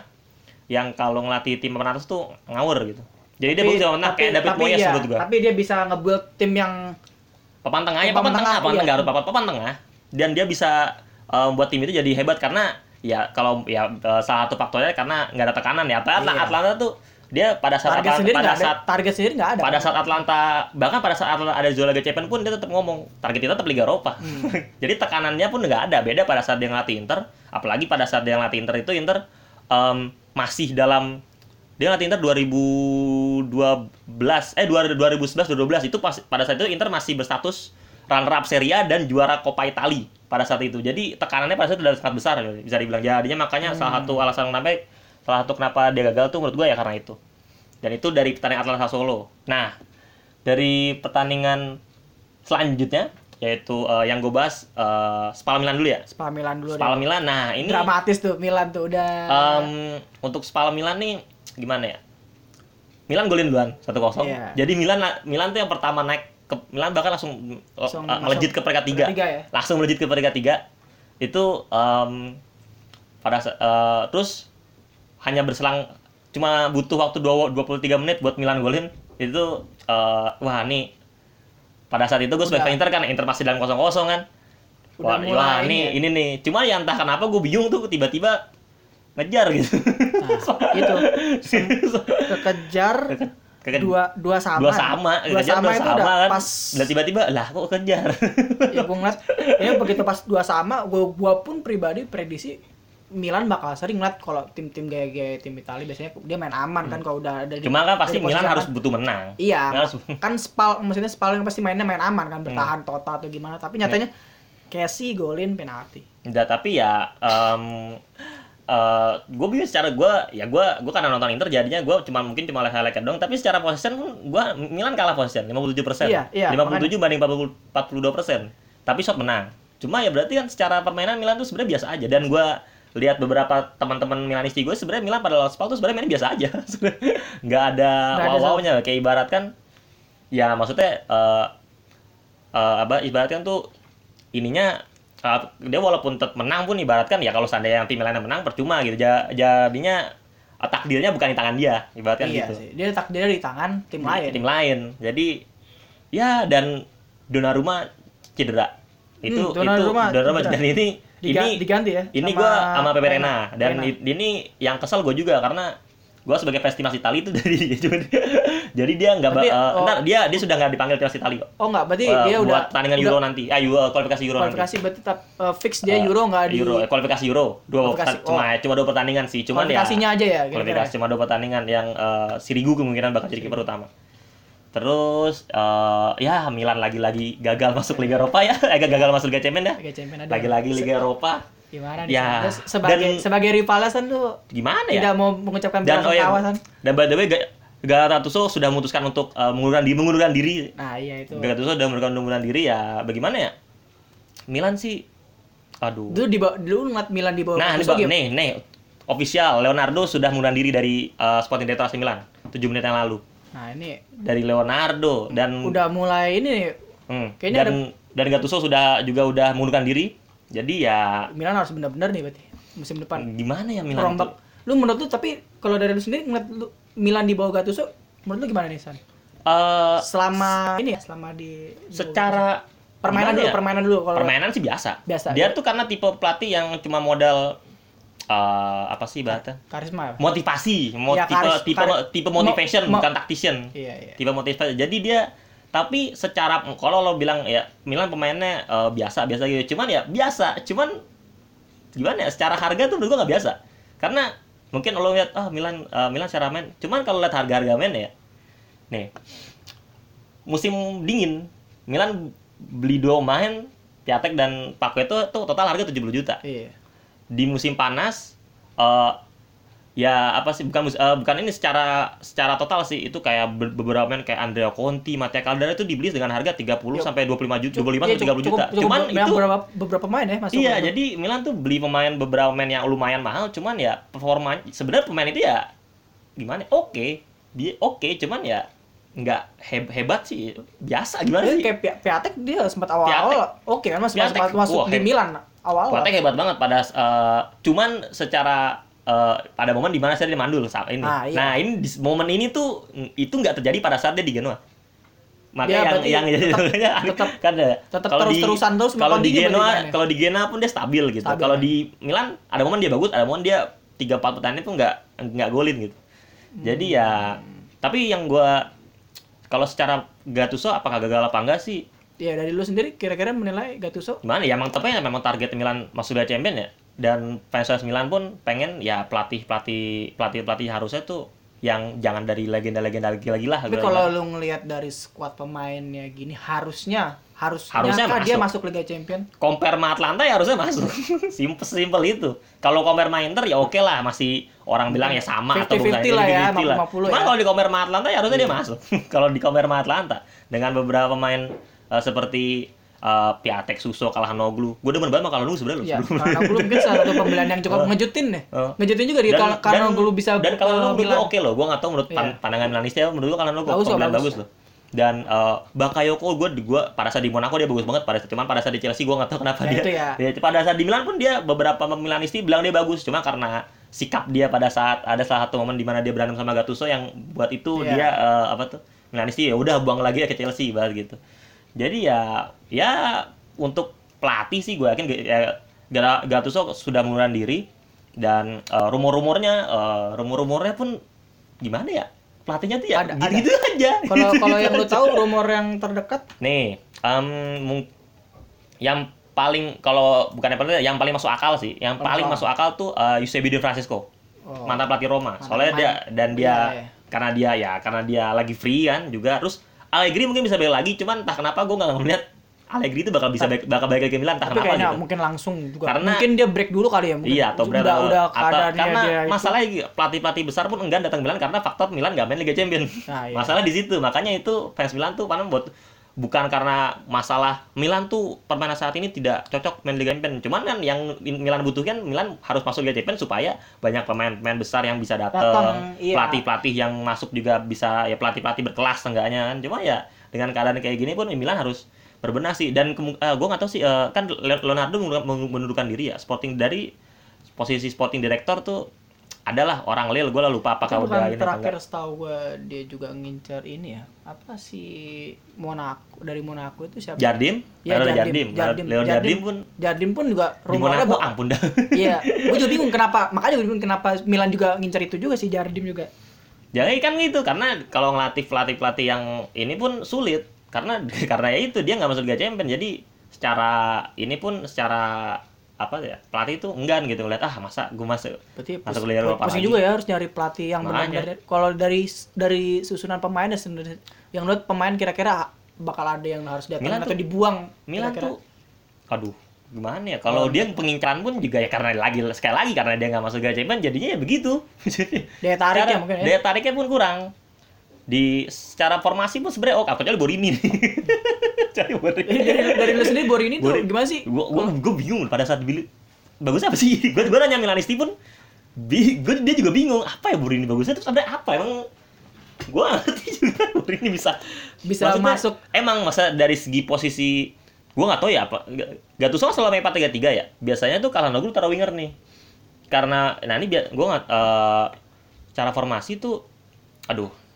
S2: yang kalau ngelatih tim papan atas tuh ngawur gitu. Jadi dia bagus tengah kayak David
S1: tapi
S2: Moyes
S1: iya,
S2: menurut gua.
S1: Tapi dia bisa nge-build tim yang
S2: papan tengahnya
S1: Papan
S2: papan tengah
S1: tengah,
S2: papan
S1: iya.
S2: tengah harus papan papan tengah. Dan dia bisa eh, membuat tim itu jadi hebat karena ya kalau ya eh, salah satu faktornya karena nggak ada tekanan ya. Atlanta,
S1: Iya.
S2: Atlanta tuh dia pada saat
S1: target
S2: Atlanta,
S1: sendiri
S2: pada
S1: nggak ada.
S2: saat
S1: Target sendiri nggak ada.
S2: pada saat Atlanta bahkan pada saat Atlanta ada zona Liga Champions pun dia tetap ngomong target kita tetap Liga Eropa.
S1: Hmm.
S2: jadi tekanannya pun nggak ada. Beda pada saat dia ngelatih Inter. Apalagi pada saat dia ngelatih Inter itu Inter em, masih dalam dia ngelatih Inter 2012 eh 2011 2012 itu pas pada saat itu Inter masih berstatus runner up Serie A dan juara Coppa Italia pada saat itu. Jadi tekanannya pada saat itu sudah sangat besar bisa dibilang jadinya. Makanya salah satu alasan kenapa salah satu kenapa dia gagal tuh menurut gue ya karena itu dan itu dari pertandingan Atlanta Solo. Nah, dari pertandingan selanjutnya yaitu eh, yang gue bahas eh, Spal Milan dulu ya.
S1: Spal Milan dulu
S2: Spal. Milan. Nah, ini
S1: Dramatis tuh Milan tuh udah
S2: em, untuk Spal Milan nih gimana ya? Milan golin duluan 1-0.
S1: Iya.
S2: Jadi Milan Milan tuh yang pertama naik ke Milan bahkan langsung,
S1: Langsung
S2: eh, melejit ke peringkat 3.
S1: peringkat tiga ya?
S2: Langsung melejit ke peringkat 3. Itu em, pada eh, terus hanya berselang cuma butuh waktu 2 23 menit buat Milan golin itu eh, wah nih pada saat itu gue sebagai
S1: Udah.
S2: Inter kan Inter masih dalam kosong kosong kan
S1: Udah
S2: wah,
S1: mulai
S2: wah
S1: ini
S2: nih
S1: ya.
S2: ini nih cuma ya entah kenapa gue bingung tuh tiba-tiba ngejar gitu
S1: Nah, itu kekejar
S2: Kayak
S1: dua dua sama
S2: dua sama,
S1: dua
S2: kejar
S1: sama
S2: dua
S1: itu udah
S2: kan.
S1: pas
S2: Dan tiba-tiba lah kok kejar.
S1: ya gue ngeliat ya begitu pas dua sama gue gua pun pribadi prediksi Milan bakal sering ngeliat kalau tim-tim gaya-gaya tim Italia biasanya dia main aman kan kalau udah ada di-
S2: Cuma kan pasti Milan harus butuh menang.
S1: iya
S2: harus-
S1: kan spal maksudnya spal yang pasti mainnya main aman kan bertahan
S2: Hmm.
S1: total atau gimana. Tapi nyatanya Casey golin penalti.
S2: Enggak, tapi ya em gue bingung secara gue ya gue gue karena nonton Inter jadinya gue cuma mungkin cuma highlight doang. Tapi secara possession gue Milan kalah possession 57 persen.
S1: Iya, iya,
S2: 57 banding 40, 42 persen. Tapi shot menang. Cuma ya berarti kan secara permainan Milan tuh sebenarnya biasa aja. Dan gue lihat beberapa teman-teman Milanisti gue sebenarnya Milan pada lawan Spal tuh sebenarnya mainnya biasa aja. Nggak ada wow-wownya. kayak ibarat kan ya maksudnya eh eh, apa ibaratkan tuh ininya uh, dia walaupun tetap menang pun ibaratkan ya kalau seandainya yang tim Milan yang menang percuma gitu. Ja- jadinya uh, takdirnya bukan di tangan dia ibaratkan
S1: iya
S2: gitu.
S1: sih dia takdirnya di tangan tim
S2: Di-
S1: lain.
S2: tim lain. Jadi ya dan Donnarumma cedera itu
S1: Hmm, Donnarumma
S2: itu Donnarumma
S1: cedera.
S2: dan ini
S1: Diga-
S2: ini
S1: diganti ya
S2: ini gua sama Pepe Reina dan
S1: Reina.
S2: i- ini yang kesel gue juga karena gue sebagai fans timnas Italia itu dari jadi dia nggak ba- eh,
S1: oh.
S2: ntar dia dia sudah nggak dipanggil timnas Italia kok.
S1: Oh enggak berarti
S2: Eh,
S1: dia
S2: buat
S1: udah
S2: pertandingan Euro nanti. Ah Euro kualifikasi Euro nanti.
S1: Kualifikasi berarti tetap uh, fix dia
S2: Eh,
S1: Euro nggak di
S2: Euro, eh, kualifikasi Euro. Dua
S1: Kualifikasi,
S2: pertan- cuma cuma dua pertandingan sih. Cuman ya
S1: kualifikasinya aja ya
S2: kualifikasi cuma dua pertandingan yang eh, Sirigu kemungkinan bakal jadi kiper utama terus eh, ya Milan lagi-lagi gagal masuk Liga Eropa ya. Eh gagal masuk Liga Champions ya.
S1: Liga Champions
S2: lagi-lagi Liga Eropa.
S1: Gimana
S2: Ya,
S1: Terus sebagai
S2: dan-
S1: sebagai rivalnya San tuh
S2: gimana ya?
S1: tidak mau mengucapkan bela
S2: oh ya
S1: San
S2: dan by the way Ga- Gattuso sudah memutuskan untuk eh, mengundurkan diri mengundurkan diri.
S1: Nah iya itu.
S2: Gattuso sudah mengundurkan mengundurkan diri ya bagaimana ya? Milan sih aduh.
S1: Dulu di dulu ngeliat Milan di bawah
S2: Nah, ini
S1: gimana?
S2: nih, nih. Official Leonardo sudah mengundurkan diri dari uh, Sporting Director AC Milan 7 menit yang lalu.
S1: Nah ini
S2: Dari Leonardo dan
S1: udah mulai ini nih
S2: hmm,
S1: kayaknya
S2: dan dan Gattuso sudah juga udah mengundurkan diri. Jadi ya
S1: Milan harus benar-benar nih berarti musim depan
S2: gimana ya Milan
S1: rombak lu menurut lu tapi kalau dari lu sendiri ngeliat lu Milan di bawah Gattuso menurut lu gimana nih San
S2: Eh,
S1: selama ini ya selama di di
S2: secara
S1: permainan dulu
S2: ya?
S1: permainan dulu kalau
S2: permainan sih biasa.
S1: Biasa,
S2: Dia
S1: ya.
S2: tuh karena tipe pelatih yang cuma modal eh, apa sih bahasa?
S1: karisma ya?
S2: Motivasi, mo-
S1: Ya,
S2: tipe
S1: karis-
S2: tipe
S1: kari-
S2: tipe
S1: mo-
S2: motivation
S1: mo-
S2: bukan tactician.
S1: iya iya.
S2: Tipe motivasi. Jadi dia tapi secara kalau lo bilang ya Milan pemainnya eh, biasa biasa gitu. Cuman ya biasa. Cuman gimana ya secara harga tuh menurut gua nggak biasa. Karena mungkin lo lihat ah Milan eh, Milan secara main. Cuman kalau lihat harga harga main ya nih musim dingin Milan beli dua pemain Piatek dan Paku itu tuh total harga 70 juta.
S1: Iya
S2: di musim panas eh ya apa sih bukan eh, bukan ini secara secara total sih itu kayak be- beberapa pemain kayak Andrea Conti, Mattia Caldara itu dibeli dengan harga 30
S1: Yuk.
S2: sampai 25 juta, 25
S1: Iya,
S2: sampai 30
S1: cukup-
S2: juta.
S1: cukup-
S2: cuman
S1: cukup
S2: itu
S1: beberapa beberapa pemain ya masuk
S2: iya,
S1: ke-
S2: jadi Milan tuh beli pemain beberapa pemain yang lumayan mahal, cuman ya performa sebenarnya pemain itu ya gimana? Oke. Dia oke, cuman ya nggak heb- hebat sih. Biasa gimana
S1: Dia
S2: sih?
S1: kayak Pi- Piatek dia sempat awal-awal oke kan masuk
S2: Piatek,
S1: masuk, di Milan awal-awal
S2: Piatek hebat banget pada eh, cuman secara eh, pada momen di mana saya dia mandul saat ini.
S1: Ah, iya.
S2: Nah, ini di momen ini tuh mm, itu nggak terjadi pada saat dia di Genoa. Makanya
S1: berarti
S2: yang yang
S1: tetap- tetap-
S2: kan
S1: tetap
S2: kalau di-
S1: terus-terusan terus
S2: kalau di Genoa kalau di Genoa pun dia stabil gitu.
S1: Stabil,
S2: kalau
S1: ya.
S2: di Milan ada momen dia bagus, ada momen dia 3 4 pertandingan tuh nggak nggak golin gitu. Jadi ya
S1: Hmm.
S2: tapi yang gua kalau secara Gattuso apakah gagal apa enggak sih
S1: ya dari lu sendiri kira-kira menilai Gattuso?
S2: Gimana ya emang tapi ya memang target Milan masuk Liga Champions ya. Dan fans fans Milan pun pengen ya pelatih pelatih pelatih pelatih harusnya tuh yang jangan dari legenda-legenda gila-gila
S1: tapi kalau lu ngelihat dari skuad pemainnya gini harusnya harusnya,
S2: Harusnya
S1: kah dia
S2: masuk.
S1: masuk Liga Champion?
S2: Compare sama Atlanta ya harusnya masuk. Simple simple itu. Kalau compare sama Inter ya oke lah masih orang bilang ya sama atau
S1: 50-50
S2: bukan
S1: lah ya,
S2: 50-50 lah.
S1: 50-50
S2: Cuma
S1: ya.
S2: kalau di compare sama Atlanta ya harusnya dia masuk. Kalau di compare sama Atlanta dengan beberapa pemain eh, seperti eh, Piatek, Suso, Kalhanoglu gue demen banget sama Kalhanoglu sebenarnya
S1: ya karena gue mungkin salah satu pembelian yang cukup ngejutin nih
S2: Oh.
S1: ngejutin juga
S2: dan-
S1: gue bisa
S2: dan
S1: Milan.
S2: gue oke loh gue nggak tahu menurut
S1: Iya.
S2: pandangan Milanis ya menurut gue
S1: kok,
S2: pembelian
S1: bagus.
S2: bagus loh dan eh, Bakayoko gue gue pada saat di Monaco dia bagus banget pada saat cuman pada saat di Chelsea gue nggak tahu kenapa
S1: Ya,
S2: dia
S1: itu ya.
S2: dia pada saat di Milan pun dia beberapa Milanisti bilang dia bagus cuma karena sikap dia pada saat ada salah satu momen di mana dia berantem sama Gattuso yang buat itu
S1: Iya.
S2: dia eh, apa tuh Milanisti ya udah buang lagi ya ke Chelsea banget gitu jadi ya ya untuk pelatih sih gue yakin ya, Gattuso sudah mengundurkan diri dan eh, rumor-rumornya eh, rumor-rumornya pun gimana ya pelatihnya tuh ya
S1: Ada-
S2: gitu, aja.
S1: Kalau kalau yang lu tahu rumor yang terdekat
S2: Nih, mung- yang paling kalau bukan yang paling yang paling masuk akal sih, yang paling
S1: Oh.
S2: masuk akal tuh uh, Eusebio Di Francisco,
S1: Oh.
S2: mantan pelatih Roma. Soalnya dia dan dia
S1: Iya, iya.
S2: karena dia ya karena dia lagi free kan juga. Terus Allegri mungkin bisa balik lagi, cuman entah kenapa gue nggak ngeliat Allegri itu bakal bisa balik, bakal balik ke Milan, entah
S1: tapi
S2: kenapa
S1: kayaknya
S2: gitu.
S1: mungkin langsung juga.
S2: Karena-
S1: mungkin dia break dulu kali ya. Mungkin
S2: Iya, atau
S1: udah
S2: berapa-
S1: udah
S2: atau- karena
S1: dia itu.
S2: masalahnya pelatih pelatih besar pun enggan datang Milan karena faktor Milan nggak main Liga Champions.
S1: Nah, iya.
S2: Masalah di situ, makanya itu fans Milan tuh panen buat bukan karena masalah Milan tuh permainan saat ini tidak cocok main Liga Champions. Cuman kan yang Milan butuhkan Milan harus masuk Liga Champions supaya banyak pemain-pemain besar yang bisa
S1: Datang, iya.
S2: pelatih-pelatih yang masuk juga bisa ya pelatih-pelatih berkelas enggaknya kan. Cuma ya dengan keadaan kayak gini pun Milan harus berbenah sih dan gue nggak tahu sih eh, kan Leonardo mengundurkan diri ya Sporting dari posisi Sporting Director tuh adalah orang Lille gue lupa
S1: Itu
S2: apakah
S1: bukan
S2: udah ini
S1: terakhir setahu gue dia juga ngincer ini ya. Apa sih Monaco dari Monaco itu siapa?
S2: Jardim, Leo
S1: Jardim.
S2: Jardim,
S1: Jardim.
S2: Jardim
S1: Jardim.
S2: pun
S1: Jardim pun juga rumornya
S2: Monaco
S1: bak-
S2: ampun dah.
S1: Iya, gue juga bingung kenapa. Makanya gue bingung kenapa Milan juga ngincer itu juga sih Jardim juga.
S2: Jangan kan gitu karena kalau ngelatih pelatih-pelatih yang ini pun sulit karena karena ya itu dia nggak masuk Liga Champions jadi secara ini pun secara apa ya pelatih itu enggan gitu ngeliat ah masa gue masuk
S1: Berarti
S2: Masuk Liga Eropa
S1: pusing
S2: lagi.
S1: juga ya harus nyari pelatih yang benar-benar kalau dari dari susunan pemainnya sebenarnya yang menurut pemain kira-kira bakal ada yang harus datang atau
S2: tuh-
S1: dibuang
S2: Milan
S1: kira-kira.
S2: tuh aduh gimana ya kalau dia pengincaran pun juga ya karena lagi sekali lagi karena dia nggak masuk Liga Champions jadinya ya begitu
S1: Daya tariknya mungkin ya.
S2: daya tariknya pun kurang di secara formasi pun sebenarnya oke kecuali Borini nih. Kecuali Borini.
S1: Jadi dari, dari lu sendiri Borini tuh
S2: Borini.
S1: gimana sih?
S2: Gua gua, gua bingung pada saat beli bagus apa sih? Gua gua nanya Milanisti pun. Bi, gua, dia juga bingung apa ya Borini bagusnya? Terus ada apa? Emang gua ngerti juga Borini bisa.
S1: Bisa
S2: Maksudnya,
S1: masuk.
S2: emang masa dari segi posisi gua nggak tahu ya apa Gattuso selalu main 4-3-3 ya? Biasanya tuh kalau Noglu taruh winger nih. Karena nah ini biar gua nggak eh, cara formasi tuh aduh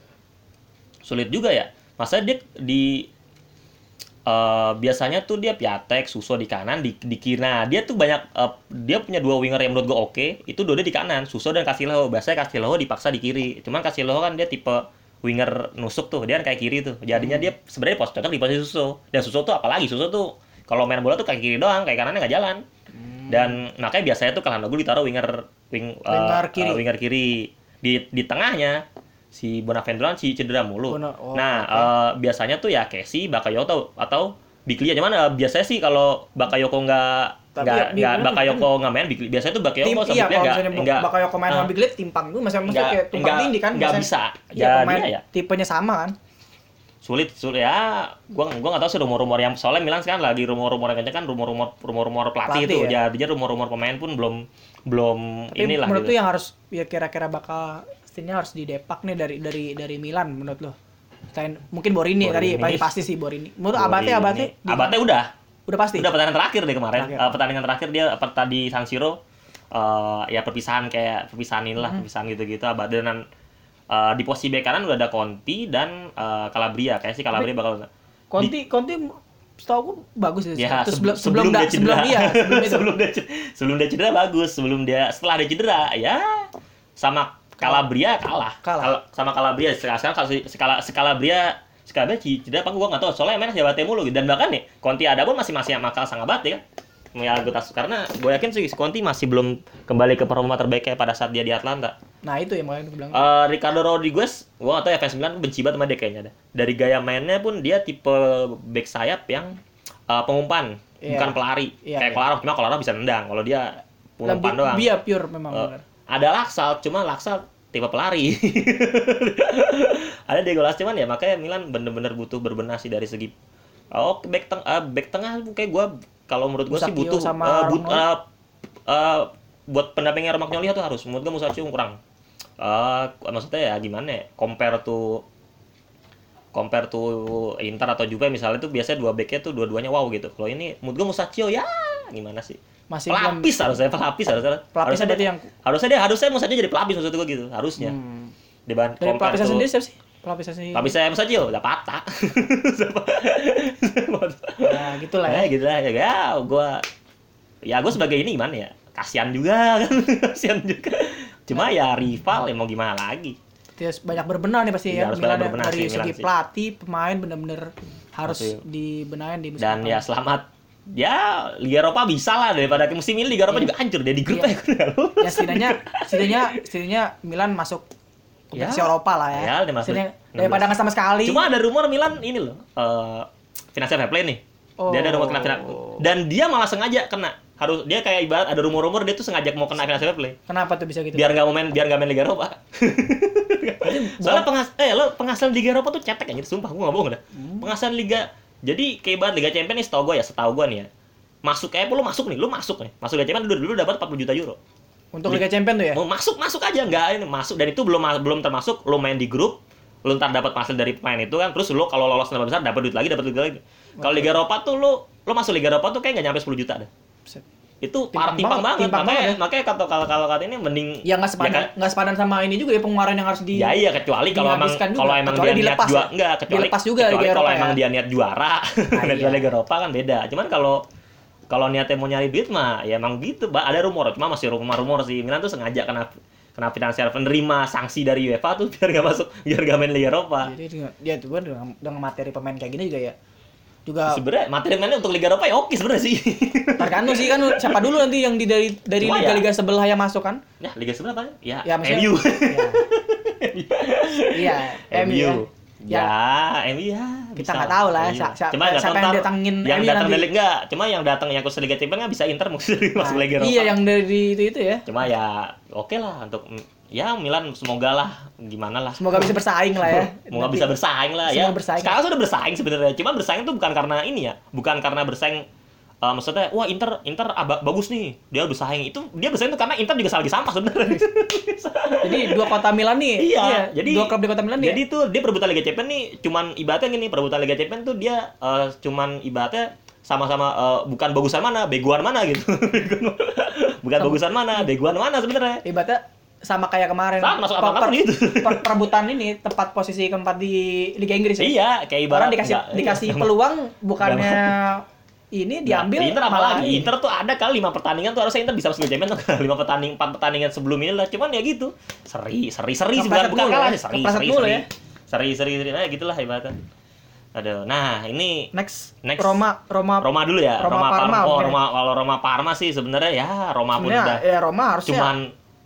S2: sulit juga ya. Masa dia di eh, biasanya tuh dia piatek suso di kanan di di kiri. Nah dia tuh banyak eh, dia punya dua winger yang menurut gua oke itu dua di kanan suso dan Casileo biasanya Casileo dipaksa di kiri cuman Casileo kan dia tipe winger nusuk tuh dia kan kayak kiri tuh. Jadinya dia sebenarnya pos cocok di posisi suso. Dan suso tuh apalagi suso tuh kalau main bola tuh kayak kiri doang kayak kanannya nggak jalan. Dan makanya biasanya tuh kalau gue ditaruh winger wing eh,
S1: Winger kiri.
S2: eh, winger kiri. Di di tengahnya si Bonaventura si cedera mulu.
S1: Bona- oh,
S2: nah,
S1: oke.
S2: eh, biasanya tuh ya Casey, Bakayoko atau Biglia. Cuman eh, biasanya sih kalau Bakayoko nggak nggak
S1: ya,
S2: nggak
S1: Biglia
S2: Bakayoko nggak main, Biglia- biasanya tuh Bakayoko
S1: Tim
S2: sama
S1: iya
S2: Biglia nggak
S1: Bakayoko main sama
S2: eh,
S1: Biglet timpang itu masih maksudnya
S2: Nggak-
S1: kayak tumpang tindih kan
S2: nggak bisa.
S1: Iya pemain
S2: ya.
S1: tipenya sama kan.
S2: sulit sulit ya gua gua nggak tahu sih rumor-rumor yang soalnya Milan sekarang lagi rumor-rumor yang kencang kan rumor-rumor rumor-rumor pelatih,
S1: Pelatih,
S2: itu
S1: ya.
S2: jadinya rumor-rumor pemain pun belum belum
S1: Tapi
S2: inilah
S1: menurut
S2: gitu.
S1: lu yang harus ya kira-kira bakal setidaknya harus didepak nih dari dari dari Milan menurut lo. Selain mungkin Borini, tadi
S2: Borini.
S1: paling pasti sih Borini. Menurut
S2: Borini.
S1: Abate Abate di-
S2: Abate udah
S1: udah pasti.
S2: Udah pertandingan terakhir deh kemarin.
S1: Terakhir.
S2: Eh, pertandingan terakhir dia tadi San Siro eh, ya perpisahan kayak perpisahan inilah,
S1: Hmm.
S2: perpisahan gitu-gitu. Abad dan eh, di posisi bek kanan udah ada Conti dan eh, Calabria. Kayak sih Calabria bakal
S1: Conti Conti setahu aku bagus
S2: ya
S1: Terus
S2: sebelum,
S1: sebelum
S2: dia cedera.
S1: sebelum iya, sebelum
S2: dia ce- sebelum dia cedera bagus, sebelum dia setelah dia cedera ya sama Calabria kalah.
S1: Kalah.
S2: Kal- sama Calabria sekarang Scala- si Calabria Calabria cedera apa gua nggak tahu soalnya main Abate mulu gitu. dan bahkan nih Conti ada pun masih masih makal sang Abate kan. Ya gue tas karena gue yakin sih si Conti masih belum kembali ke performa terbaiknya pada saat dia di Atlanta.
S1: Nah, itu yang makanya aku bilang.
S2: Eh, Ricardo Rodriguez, gua gak tau ya fans Milan benci banget sama dia kayaknya dah. Dari gaya mainnya pun dia tipe back sayap yang eh, pengumpan,
S1: Iya.
S2: bukan pelari.
S1: Iya,
S2: Kayak
S1: iya.
S2: Kolarov, cuma Kolarov bisa nendang. Kalau dia pengumpan doang.
S1: Dia pure memang
S2: Eh,
S1: benar.
S2: Ada Laksal, cuma Laksal tipe pelari. ada Diego cuman ya makanya Milan bener-bener butuh berbenah sih dari segi Oh, back teng eh, back tengah kayak gua kalau menurut gua sih butuh
S1: sama
S2: eh, but- eh, eh, buat pendampingnya Romagnoli tuh harus menurut gua Musakio kurang. Eh maksudnya ya gimana ya? Compare to compare to Inter atau Juve misalnya tuh biasanya dua backnya tuh dua-duanya wow gitu. Kalau ini menurut gua Musakio ya gimana sih?
S1: Masih belum
S2: pelapis harusnya pelapis harusnya
S1: Pelapisnya
S2: harusnya
S1: berarti
S2: dia,
S1: yang
S2: harusnya dia harusnya Musakio jadi pelapis maksud gua gitu harusnya
S1: hmm.
S2: Diban-
S1: dari pelapisnya sendiri siapa sih? Pelapisnya sih.
S2: Pelapis saya Musakio udah patah.
S1: Nah, gitulah ya.
S2: Eh gitu lah ya, ya gua ya gua sebagai ini gimana ya? Kasihan juga kan, kasihan juga. Cuma ya rival ya mau gimana lagi.
S1: Terus banyak berbenah nih pasti
S2: Iya,
S1: ya.
S2: harus
S1: Milan ya.
S2: berbenah
S1: dari
S2: sih, Milan
S1: segi
S2: sih.
S1: pelatih, pemain bener-bener harus dibenahin di musim
S2: dan
S1: depan.
S2: ya selamat ya Liga Eropa bisa lah daripada musim ini Liga Eropa juga hancur dia di grup
S1: Iya.
S2: udah lolos.
S1: ya setidaknya setidaknya setidaknya Milan masuk kompetisi
S2: Ya.
S1: Eropa lah ya.
S2: Ya, dia masuk
S1: Setidaknya
S2: 16.
S1: daripada nggak sama sekali.
S2: Cuma ada rumor Milan ini loh, eh financial fair play nih. Dia ada rumor kena finan-
S1: Oh.
S2: dan dia malah sengaja kena. Harus dia kayak ibarat ada rumor-rumor dia tuh sengaja mau kena financial fair play.
S1: Kenapa tuh bisa gitu?
S2: Biar nggak main biar nggak main Liga Eropa. Soalnya penghas eh lo penghasilan Liga Eropa tuh cetek aja sumpah gua nggak bohong dah.
S1: Hmm.
S2: Penghasilan Liga jadi kayak ibarat Liga Champions nih setahu gua ya, setahu gua nih ya. Masuk kayak lu masuk nih, lu masuk nih. Masuk Liga Champions dulu dulu dapat 40 juta euro.
S1: Untuk Liga Champions tuh ya?
S2: Mau masuk masuk aja nggak ini masuk dan itu belum belum termasuk lo main di grup lo ntar dapat hasil dari pemain itu kan terus lo kalau lolos nama besar dapat duit lagi dapat duit lagi kalau Liga Eropa tuh lo lo masuk Liga Eropa tuh kayak nggak nyampe 10 juta deh
S1: Buset.
S2: Itu
S1: Timpang
S2: timpang
S1: banget, timpang
S2: makanya
S1: banget ya.
S2: makanya kata kalau kalau kata ini mending
S1: Ya nggak sepadan
S2: kan?
S1: nggak sepadan sama ini juga ya pengeluaran yang harus di
S2: ya iya kecuali kalau emang kalau emang
S1: Kecuali
S2: dia niat juara
S1: ya.
S2: enggak kecuali
S1: Dilepas juga
S2: kecuali kalau
S1: Eropa
S2: emang
S1: ya.
S2: dia niat juara niat
S1: iya.
S2: Liga Eropa kan beda cuman kalau kalau niatnya mau nyari duit mah ya emang gitu Ba. ada rumor cuma masih rumor-rumor sih Milan tuh sengaja kena kena finansial penerima sanksi dari UEFA tuh biar nggak masuk biar nggak main Liga Eropa
S1: Jadi dia tuh kan dengan, dengan materi pemain kayak gini juga ya. Juga
S2: sebenarnya materi mainnya untuk Liga Eropa ya oke sebenarnya sih
S1: tergantung sih kan siapa dulu nanti yang di dari dari
S2: Cuma ya-
S1: liga-liga sebelah yang masuk kan?
S2: ya Liga seberapa ya,
S1: Ya, maksudnya-
S2: MU
S1: Iya, MU ya.
S2: Ya, MU ya.
S1: Kita nggak tahu lah, sa-
S2: Cuma nggak
S1: siapa yang datangin
S2: yang datang dari enggak, cuma yang datang yang khusus Liga Champions kan bisa Inter masuk masuk
S1: Nah,
S2: Liga Eropa.
S1: Iya yang dari itu itu ya.
S2: Cuma ya oke lah untuk ya Milan semoga lah gimana lah.
S1: Semoga bisa bersaing lah ya.
S2: Semoga
S1: Nanti.
S2: bisa bersaing lah ya.
S1: Bersaing.
S2: Sekarang sudah bersaing sebenarnya. Cuma bersaing tuh bukan karena ini ya, bukan karena bersaing eh, maksudnya wah Inter Inter aba- bagus nih dia bersaing itu dia bersaing tuh karena Inter juga lagi sampah sebenarnya
S1: Jadi dua kota Milan nih.
S2: Iya, jadi
S1: dua klub di kota Milan nih.
S2: Jadi tuh dia perebutan Liga Champions nih cuman ibaratnya gini, perebutan Liga Champions tuh dia eh, cuman ibaratnya sama-sama eh, bukan bagusan mana, begoan mana gitu. bukan
S1: Sama-
S2: bagusan mana, begoan mana sebenarnya.
S1: ibaratnya sama kayak kemarin.
S2: Sama, masuk apa-apa
S1: per-
S2: gitu.
S1: per- perebutan ini tempat posisi keempat di Liga Inggris ya.
S2: Iya, kayak ibarat
S1: Orang dikasih
S2: nggak-
S1: dikasih
S2: iya.
S1: peluang bukannya ini diambil
S2: Nah, Inter apa
S1: malah
S2: lagi?
S1: ini.
S2: Inter tuh ada kali lima pertandingan tuh harusnya Inter bisa masuk tuh lima pertandingan empat pertandingan sebelum ini lah. Cuman ya gitu. Seri, seri, seri bukan bukan kalah
S1: ya.
S2: sih, seri, seri, seri.
S1: ya.
S2: Seri, seri, seri, nah gitulah ibaratnya. Aduh, nah ini
S1: Next,
S2: Next.
S1: Roma Roma
S2: Roma dulu ya,
S1: Roma
S2: Roma,
S1: Parma,
S2: Parma. Oh. Roma kalau Roma Parma sih sebenarnya ya Roma pun
S1: sebenarnya
S2: udah
S1: ya Roma harusnya
S2: cuman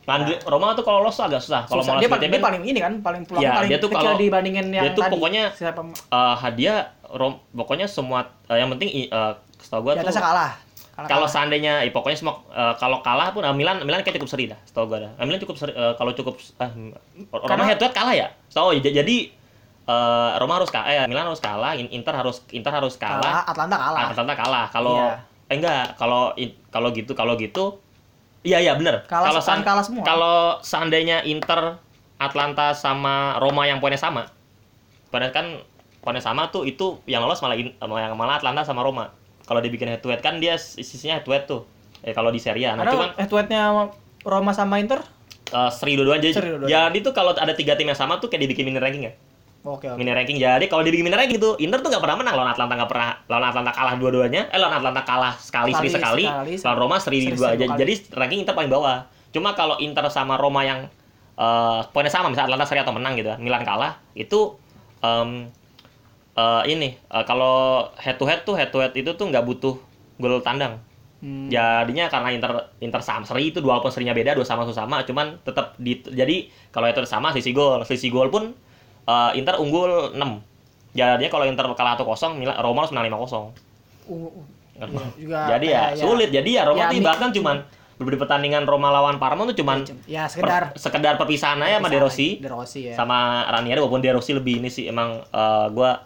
S2: Landri- Roma tuh kalau lolos agak susah. Kalau mau
S1: dia, paling, dia paling ini kan paling peluangnya
S2: Ya,
S1: paling
S2: dia tuh
S1: kecil
S2: kalau-
S1: dibandingin yang
S2: dia tuh
S1: tadi.
S2: pokoknya-
S1: siapa
S2: eh, hadiah Rom, pokoknya semua eh, yang penting eh, setahu gua
S1: di
S2: tuh
S1: kalah. Kalah-
S2: kalau
S1: kalah.
S2: seandainya eh, pokoknya semua eh, kalau kalah pun eh, Milan Milan kayak cukup seri dah setahu gua dah. Eh, Milan cukup seri eh, kalau cukup eh, Roma head to head kalah ya. Setahu jadi eh, Roma harus kalah, eh, Milan harus kalah, In- Inter harus Inter harus
S1: kalah,
S2: kalah,
S1: Atlanta kalah.
S2: Atlanta kalah. Kalau
S1: Iya.
S2: eh, enggak, kalau kalau gitu kalau gitu Iya iya bener.
S1: Kalah-
S2: kalau
S1: kalah semua.
S2: Kalau seandainya Inter, Atlanta sama Roma yang poinnya sama, pada kan poinnya sama tuh itu yang lolos malah yang malah Atlanta sama Roma. Kalau dibikin head to head kan dia sisinya head to head tuh. Eh kalau di Serie A. Nah, cuman
S1: head to head-nya Roma sama Inter.
S2: eh, seri dua-duanya jadi,
S1: dua-duanya.
S2: jadi tuh kalau ada tiga tim yang sama tuh kayak dibikin mini ranking ya.
S1: Oke oke.
S2: Mini ranking. Jadi kalau dibikin mini ranking tuh Inter tuh nggak pernah menang lawan Atlanta nggak pernah lawan Atlanta kalah dua-duanya. Eh lawan Atlanta kalah sekali, seri sekali.
S1: sekali,
S2: Lawan Roma seri,
S1: seri-
S2: dua aja.
S1: kali.
S2: Jadi ranking Inter paling bawah. Cuma kalau Inter sama Roma yang eh, poinnya sama misalnya Atlanta seri atau menang gitu Milan kalah, itu em, eh, ini eh, kalau head to head tuh head to head itu tuh nggak butuh gol tandang.
S1: Hmm.
S2: Jadinya karena Inter Inter sama seri itu dua walaupun serinya beda dua sama sama cuman tetap di jadi kalau itu sama sisi gol sisi gol pun eh, Inter unggul 6 jadinya kalau Inter kalah 1-0 Milan Roma harus menang 5-0
S1: Uh, uh, juga
S2: jadi ya,
S1: kayak-
S2: sulit. Jadi ya Roma
S1: Ya,
S2: tuh bahkan cuman di pertandingan Roma lawan Parma tuh cuman
S1: ya sekedar
S2: per- sekedar perpisahan aja sama De Rossi.
S1: De Rossi ya.
S2: sama Ranieri walaupun De Rossi lebih ini sih emang eh, gua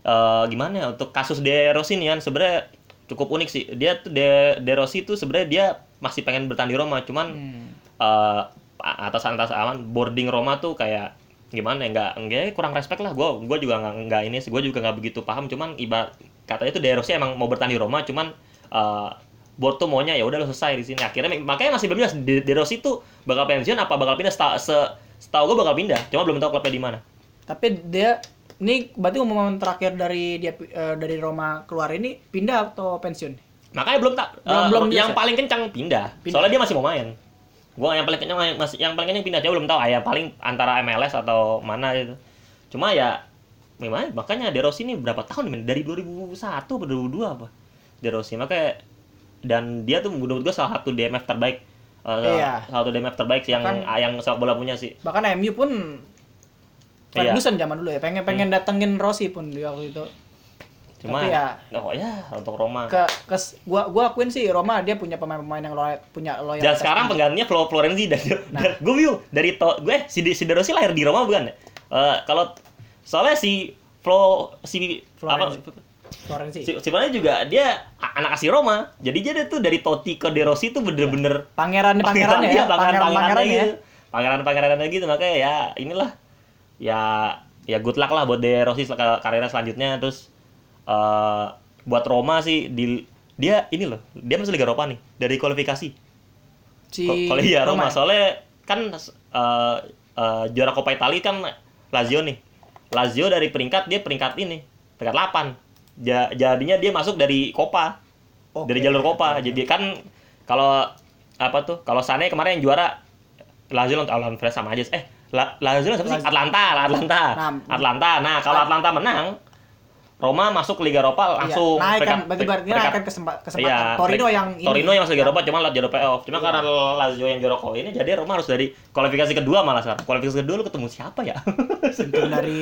S2: eh, gimana ya untuk kasus De Rossi nih kan sebenarnya cukup unik sih. Dia tuh De, De Rossi tuh sebenarnya dia masih pengen bertahan di Roma cuman
S1: Hmm.
S2: eh, atas atas aman boarding Roma tuh kayak gimana ya nggak enggak kurang respect lah gue gue juga nggak nggak ini sih gue juga nggak begitu paham cuman ibarat katanya tuh De Rossi emang mau bertahan di Roma cuman eh, board tuh maunya ya udah lo selesai di sini akhirnya makanya masih belum jelas De, De Rossi tuh bakal pensiun apa bakal pindah seta, se setahu gue bakal pindah cuma belum tahu klubnya di mana
S1: Tapi dia ini berarti momen terakhir dari dia eh, dari Roma keluar ini pindah atau pensiun?
S2: makanya belum tak
S1: Belum-
S2: eh,
S1: belum
S2: yang
S1: jelas ya?
S2: paling kencang pindah.
S1: Pindah.
S2: soalnya dia masih mau main Gua yang paling kenceng masih yang paling kenceng pindah jauh belum tahu ah, ya paling antara MLS atau mana gitu. Cuma ya memang makanya De Rossi ini berapa tahun men? dari 2001 atau 2002 apa? De Rossi makanya dan dia tuh menurut gua salah satu DMF terbaik. Eh,
S1: Iya.
S2: Salah satu DMF terbaik yang
S1: Bahkan-
S2: yang sepak bola punya sih.
S1: Bahkan MU pun
S2: Iya. Hmm.
S1: Ferguson zaman dulu ya, pengen pengen datengin Rossi pun di waktu itu.
S2: Cuma
S1: Tapi ya-
S2: oh ya untuk Roma.
S1: Ke kes, gua gua akuin sih Roma dia punya pemain-pemain yang loyal, punya loyal.
S2: Dan sekarang penggantinya Flo Florenzi dan,
S1: Nah.
S2: dan gue bingung dari to gue si, si De Rossi lahir di Roma bukan? ya? Eh, kalau soalnya si Flo si
S1: Florenzi.
S2: apa
S1: Florenzi.
S2: si, si Florenzi juga dia anak asli Roma. Jadi dia tuh dari Totti ke De Rossi tuh bener-bener
S1: Pangeran pangerannya ya,
S2: iya, pangeran
S1: pangeran
S2: pangerannya
S1: ya.
S2: gitu. Pangeran pangerannya gitu makanya ya inilah ya ya good luck lah buat De Rossi ke karirnya selanjutnya terus eh buat Roma sih di dia ini loh dia masuk Liga Eropa nih dari kualifikasi
S1: Si
S2: Ko- Kalau iya Roma,
S1: ya?
S2: soalnya kan eh, eh, juara Coppa Italia kan Lazio nih. Lazio dari peringkat dia peringkat ini, peringkat 8. Ja- jadinya dia masuk dari Coppa,
S1: Oke.
S2: dari jalur Coppa. Jadi kan kalau apa tuh? Kalau sana kemarin yang juara Lazio lawan lawan Fres sama aja. Eh, La- Lazio siapa sih?
S1: Lazio.
S2: Atlanta, Atlanta.
S1: Nah,
S2: Atlanta. Nah, kalau Atlanta menang, Roma masuk Liga Eropa langsung
S1: Iya, naik kan berarti berarti
S2: peringkat-
S1: naik kan kesempa- kesempatan.
S2: Iya,
S1: Torino yang ini.
S2: Torino yang masuk Liga Eropa cuma lewat jalur playoff. Cuma
S1: Iya.
S2: karena Lazio yang juara ini jadi Roma harus dari kualifikasi kedua malah sekarang. Kualifikasi kedua lu ketemu siapa ya?
S1: Tim dari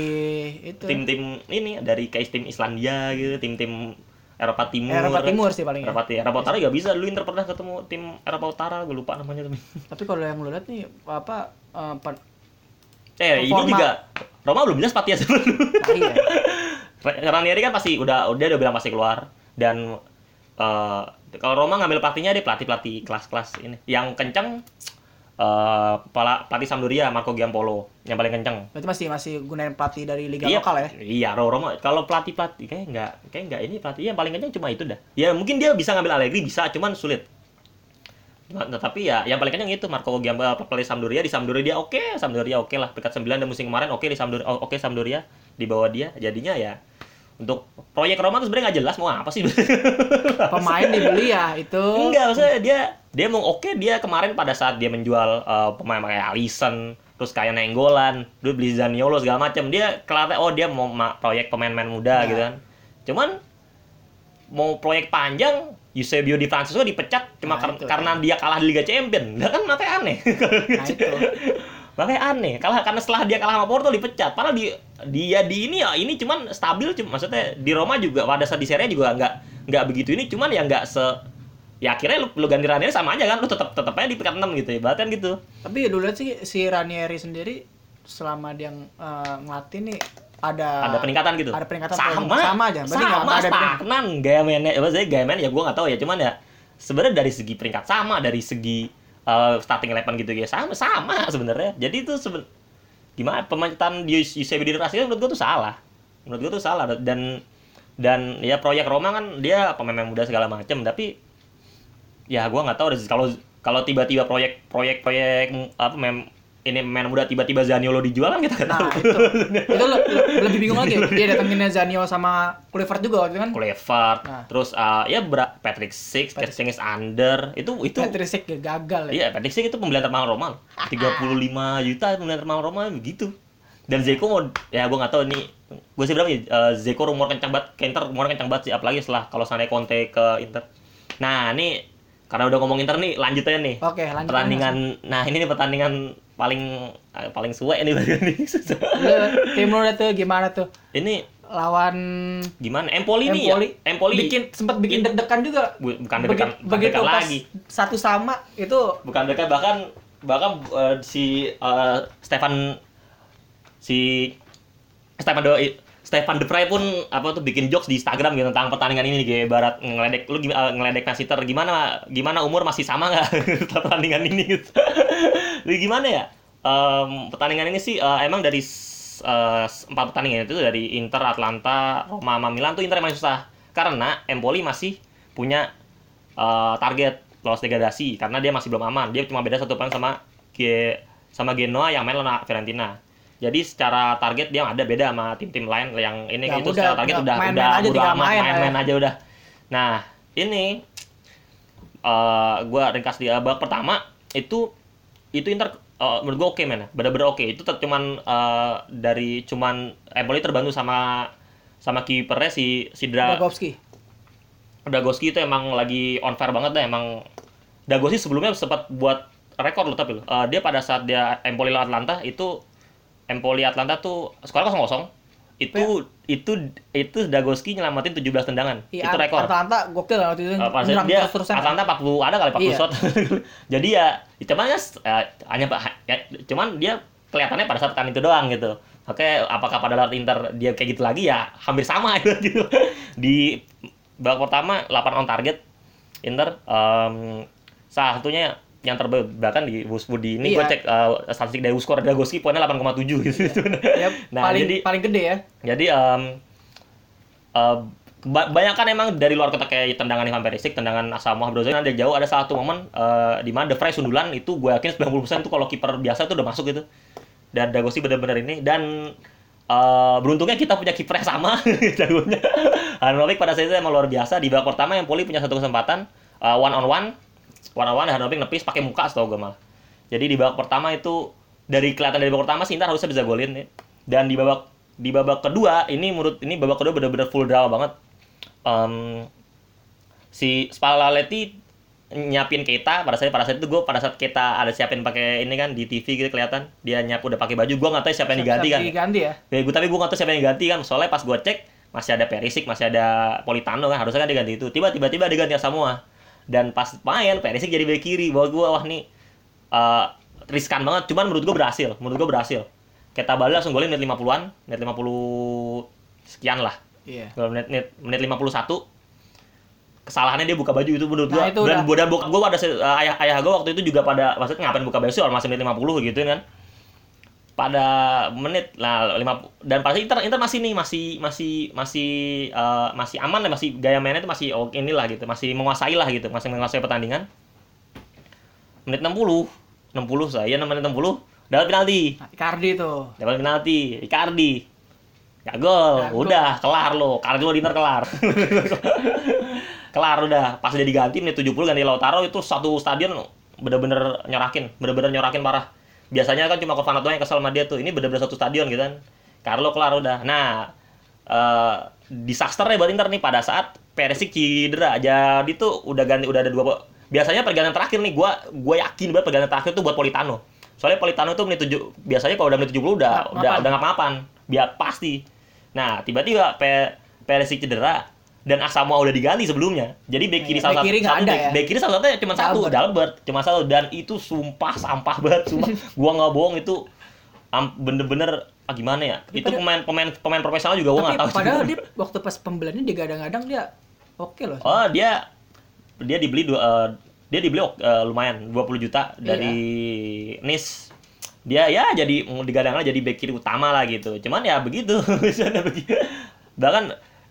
S1: itu.
S2: Tim-tim ini dari kayak tim Islandia gitu, tim-tim Eropa Timur.
S1: Eropa Timur sih paling ya.
S2: Eropa, Eropa Utara juga bisa. Lu Inter pernah ketemu tim Eropa Utara, gue lupa namanya tapi.
S1: Tapi kalau yang lu lihat nih apa eh, pen-
S2: Eh, ini juga Roma belum jelas Spati ya sebelum.
S1: nah, iya.
S2: Ranieri kan pasti udah udah udah bilang pasti keluar. Dan eh, kalau Roma ngambil pelatihnya dia pelatih pelatih kelas-kelas ini. Yang kenceng eh pala- pelatih Sampdoria Marco Giampolo. Yang paling kenceng.
S1: Berarti masih masih gunain pelatih dari liga
S2: iya.
S1: lokal ya.
S2: iya Ro- Roma. Kalau pelatih pelatih kayak nggak kayak nggak ini pelatih yang paling kenceng cuma itu dah. Ya mungkin dia bisa ngambil Allegri bisa cuman sulit Nah, tapi ya yang paling kenceng itu Marco Giampolo pelatih Sampdoria di Sampdoria dia oke Sampdoria oke lah peringkat 9 dan musim kemarin oke di Sampdoria oke Sampdoria di bawah dia jadinya ya untuk proyek Roma tuh sebenarnya nggak jelas mau apa sih
S1: Pemain dibeli ya itu.
S2: Enggak, maksudnya dia dia mau oke dia kemarin pada saat dia menjual eh, pemain kayak Alisson, terus kayak Nenggolan, dia beli Zaniolo segala macam. Dia kelihatan oh dia mau ma- proyek pemain-pemain muda
S1: Ya.
S2: gitu kan. Cuman mau proyek panjang Eusebio di Francisco dipecat cuma
S1: Nah,
S2: kar-
S1: itu.
S2: karena dia kalah di Liga Champion. Nah, kan makanya aneh.
S1: Nah, itu.
S2: makanya aneh. Kalah karena setelah dia kalah sama Porto dipecat. Padahal di dia di ini ya ini cuman stabil cuma maksudnya di Roma juga pada saat di Serie juga nggak nggak begitu ini cuman ya nggak se ya akhirnya lu, lu ganti Ranieri sama aja kan lu tetap tetap aja di peringkat 6 gitu ya berarti kan gitu
S1: Tapi ya dulu sih si Ranieri sendiri selama dia eh, ngelatih nih ada
S2: ada peningkatan gitu?
S1: ada peningkatan
S2: sama.
S1: sama aja. Berarti nggak
S2: sama
S1: ada
S2: stagnan gaya mainnya maksudnya gaya mainnya ya gua nggak tahu ya. Cuman ya sebenarnya dari segi peringkat sama dari segi eh, starting eleven gitu ya. Sama sama sebenarnya. Jadi itu seben gimana? Pemecatan di Eusebio di Rasikan menurut gua tuh salah. Menurut gua tuh salah. Dan dan ya proyek Roma kan dia pemain muda segala macam tapi ya gua nggak tahu kalau kalau tiba-tiba proyek proyek proyek apa mem ini pemain muda tiba-tiba Zaniolo dijual kan kita nggak
S1: Nah,
S2: tahu
S1: itu. itu le- le- lebih bingung lagi. Dia datenginnya Zaniolo sama Kluivert juga waktu itu kan.
S2: Kulevart,
S1: Nah.
S2: terus uh, ya Patrick Six,
S1: Patrick-
S2: Six under, itu itu
S1: Patrick Schick ya gagal ya.
S2: iya Patrick Six itu pembelian termahal Roma, loh. 35 juta pembelian termahal Roma begitu. Dan Zeko mau ya gue nggak tahu ini gue sih berapa ya uh, Zeko rumor kencang banget, Inter rumor kencang banget sih apalagi setelah kalau seandainya Conte ke Inter. Nah ini karena udah ngomong Inter nih lanjut aja nih.
S1: Oke, lanjut.
S2: pertandingan, nah ini nih pertandingan paling eh, paling suwe nih nih.
S1: Lu, tim lu tuh gimana tuh?
S2: ini
S1: Lawan
S2: gimana? Empoli nih ya?
S1: Empoli.
S2: Empoli
S1: bikin sempat bikin deg-degan juga.
S2: Bu- bukan dekat
S1: begitu pas
S2: lagi
S1: satu sama itu
S2: bukan dekat bahkan bahkan eh, si eh, Stefan si Stefan De Stefan De Vrij pun apa tuh bikin jokes di Instagram gitu tentang pertandingan ini kayak barat ngeledek lu gimana ngeledek Nasiter gimana gimana umur masih sama nggak pertandingan ini gitu. Lu gimana ya? Em, pertandingan ini sih eh, emang dari eh, empat pertandingan itu dari Inter, Atlanta, Roma, sama Milan tuh Inter yang paling susah karena Empoli masih punya eh, target lolos degradasi karena dia masih belum aman. Dia cuma beda satu poin sama Ge- sama Genoa yang main lawan Fiorentina. Jadi secara target dia ada beda sama tim-tim lain yang ini
S1: Ya
S2: itu
S1: udah,
S2: secara target
S1: udah
S2: udah
S1: main-main
S2: udah
S1: aja,
S2: udah amat
S1: main,
S2: main-main. aja udah. Nah, ini eh gua ringkas di babak pertama itu itu Inter eh, menurut gue oke men. Bener-bener oke. Itu tetap cuman eh, dari cuman Empoli terbantu sama sama kipernya si si Dra,
S1: Dragovski.
S2: Dagoski itu emang lagi on fire banget dah. Emang Dagoski sebelumnya sempat buat rekor loh tapi loh Eh, dia pada saat dia Empoli lawan Atlanta itu Empoli Atlanta tuh skor kosong itu itu itu Dagoski nyelamatin 17 tendangan
S1: Iya,
S2: itu rekor
S1: Atlanta gokil lah waktu itu.
S2: Uh, dia. Atlanta 40 ada kali 40
S1: Iya.
S2: shot. Jadi ya cuman ya eh, hanya ya, cuman dia kelihatannya pada saat kan itu doang gitu. Oke, apakah pada lawan Inter dia kayak gitu lagi ya hampir sama gitu. Di babak pertama 8 on target Inter em, salah satunya yang terbaik bahkan di Woodspudi ini
S1: Iya.
S2: gue cek eh, statistik dari Wuskor Dagoski poinnya 8,7 gitu.
S1: Ya,
S2: Nah,
S1: paling
S2: jadi-
S1: paling gede ya.
S2: Jadi em eh, ba- banyak kan emang dari luar kota kayak tendangan Ivan Perisic, tendangan Asamoah Brozovic ada jauh ada satu momen eh, di mana De Vrij sundulan itu gue yakin 90% itu kalau kiper biasa itu udah masuk gitu. Dan Dagosi bener-bener ini dan eh, beruntungnya kita punya kiper yang sama jagonya. Handanovic pada saat itu emang luar biasa di babak pertama yang Poli punya satu kesempatan eh, one on one one on one Handanovic nepis pakai muka setahu gue malah. Jadi di babak pertama itu dari kelihatan dari babak pertama sih Inter harusnya bisa golin nih. Dan di babak di babak kedua ini menurut ini babak kedua benar-benar full drama banget. Em, si Spalletti nyiapin Keita pada saat pada saat itu gue pada saat Keita ada siapin pakai ini kan di TV gitu kelihatan dia nyiap udah pakai baju gue nggak tahu siapa yang diganti kan
S1: Diganti ya.
S2: ya, gua, tapi gue nggak tahu siapa yang diganti kan soalnya pas gue cek masih ada Perisic masih ada Politano kan harusnya kan diganti itu tiba tiba tiba diganti semua dan pas main Perisic jadi bek kiri. Bahwa gue wah nih eh, riskan banget. Cuman menurut gue berhasil. Menurut gue berhasil. Keita balik langsung golin menit 50-an menit 50 sekian lah.
S1: Iya.
S2: Gol menit, menit, menit 51 kesalahannya dia buka baju itu menurut
S1: Nah,
S2: gua.
S1: itu
S2: dan
S1: udah.
S2: dan bokap gua pada eh, ayah ayah gua waktu itu juga pada maksudnya ngapain buka baju sih? Masih menit 50 gitu kan pada menit lah lima dan saat Inter Inter masih nih masih masih masih eh, masih aman lah masih gaya mainnya itu masih oke inilah gitu masih menguasai lah gitu masih menguasai pertandingan menit 60 60 saya menit 60 dapat penalti
S1: Nah, Icardi tuh.
S2: dapat penalti Icardi Gak gol, udah kelar lo, Icardi lo di Inter kelar. kelar udah, pas dia diganti menit 70 ganti Lautaro itu satu stadion bener-bener nyorakin, bener-bener nyorakin parah. Biasanya kan cuma Kofanat doang yang kesel sama dia tuh, ini bener-bener satu stadion gitu kan. Carlo kelar udah. Nah, eh disaster ya buat Inter nih pada saat Perisic cedera. Jadi tuh udah ganti udah ada dua biasanya pergantian terakhir nih gua gua yakin banget pergantian terakhir tuh buat Politano. Soalnya Politano tuh menit 7 biasanya kalau udah menit 70 udah
S1: Ngap-
S2: udah udah ngapa-ngapan. Biar pasti. Nah, tiba-tiba Pe Perisic cedera dan Asamoah udah diganti sebelumnya. Jadi bek kiri
S1: Iya,
S2: salah
S1: bek kiri
S2: satu, satu
S1: ada ya?
S2: kiri salah satunya cuma satu,
S1: Dalbert.
S2: Cuma satu dan itu sumpah sampah banget, sumpah. gua nggak bohong itu bener-bener ah, gimana ya?
S1: Tapi
S2: itu
S1: pada-
S2: pemain pemain pemain profesional juga gua nggak tahu.
S1: padahal dia waktu pas pembeliannya dia gadang-gadang dia oke loh.
S2: Oh, dia dia dibeli dua eh, dia dibeli eh, lumayan 20 juta dari Nice. Dia ya jadi digadang jadi bek kiri utama lah gitu. Cuman ya begitu. Misalnya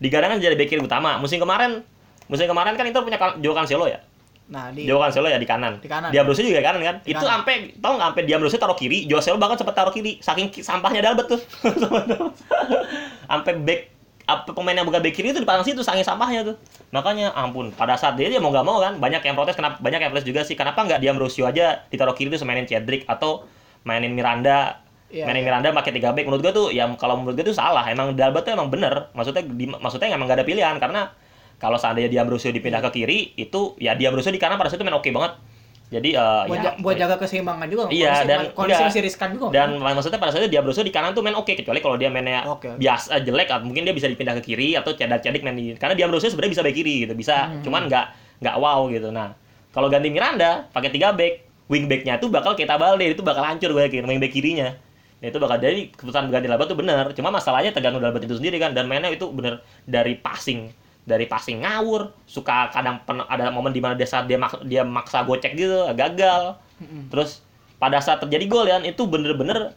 S2: begitu. Bahkan digadangkan jadi bek kiri utama. Musim kemarin musim kemarin kan Inter punya Kan- Joao Cancelo ya.
S1: Nah, di
S2: Joao Cancelo ya di kanan.
S1: Di kanan.
S2: Diambrosio juga di kanan kan.
S1: Di
S2: itu sampai tahu nggak sampai Diambrosio taruh kiri, Joao Cancelo bahkan sempat taruh kiri. Saking ki- sampahnya Dalbert tuh. sampai back apa pemain yang bukan back kiri itu dipasang situ saking sampahnya tuh. Makanya ampun, pada saat dia dia mau nggak mau kan banyak yang protes kenapa banyak yang protes juga sih kenapa nggak Diambrosio aja ditaruh kiri tuh mainin Cedric atau mainin Miranda
S1: Iya,
S2: mainin
S1: iya.
S2: Miranda pakai tiga back menurut gua tuh ya kalau menurut gua tuh salah emang Dalbert tuh emang bener maksudnya di, maksudnya emang nggak ada pilihan karena kalau seandainya Diambrosio dipindah ke kiri itu ya Diambrosio di kanan pada saat itu main oke banget jadi eh,
S1: buat,
S2: ya,
S1: buat jaga keseimbangan juga.
S2: Iya,
S1: kondisi,
S2: dan
S1: kondisi
S2: enggak.
S1: masih riskan juga.
S2: dan maksudnya pada saat itu Diambrosio di kanan tuh main oke kecuali kalau dia mainnya
S1: Oke.
S2: biasa jelek mungkin dia bisa dipindah ke kiri atau cedak-cedik main di karena Diambrosio sebenarnya bisa back kiri gitu bisa
S1: Hmm.
S2: cuman nggak nggak wow gitu nah kalau ganti Miranda pakai tiga back wing backnya tuh bakal kita balde itu bakal hancur gue yakin wing back kirinya Nah, itu bakal jadi keputusan ganti Dalbert tuh bener. Cuma masalahnya tergantung Dalbert itu sendiri kan. Dan mainnya itu bener dari passing. Dari passing ngawur. Suka kadang pen- ada momen di mana dia saat dia mak- dia maksa gocek gitu gagal. Terus pada saat terjadi gol ya itu bener-bener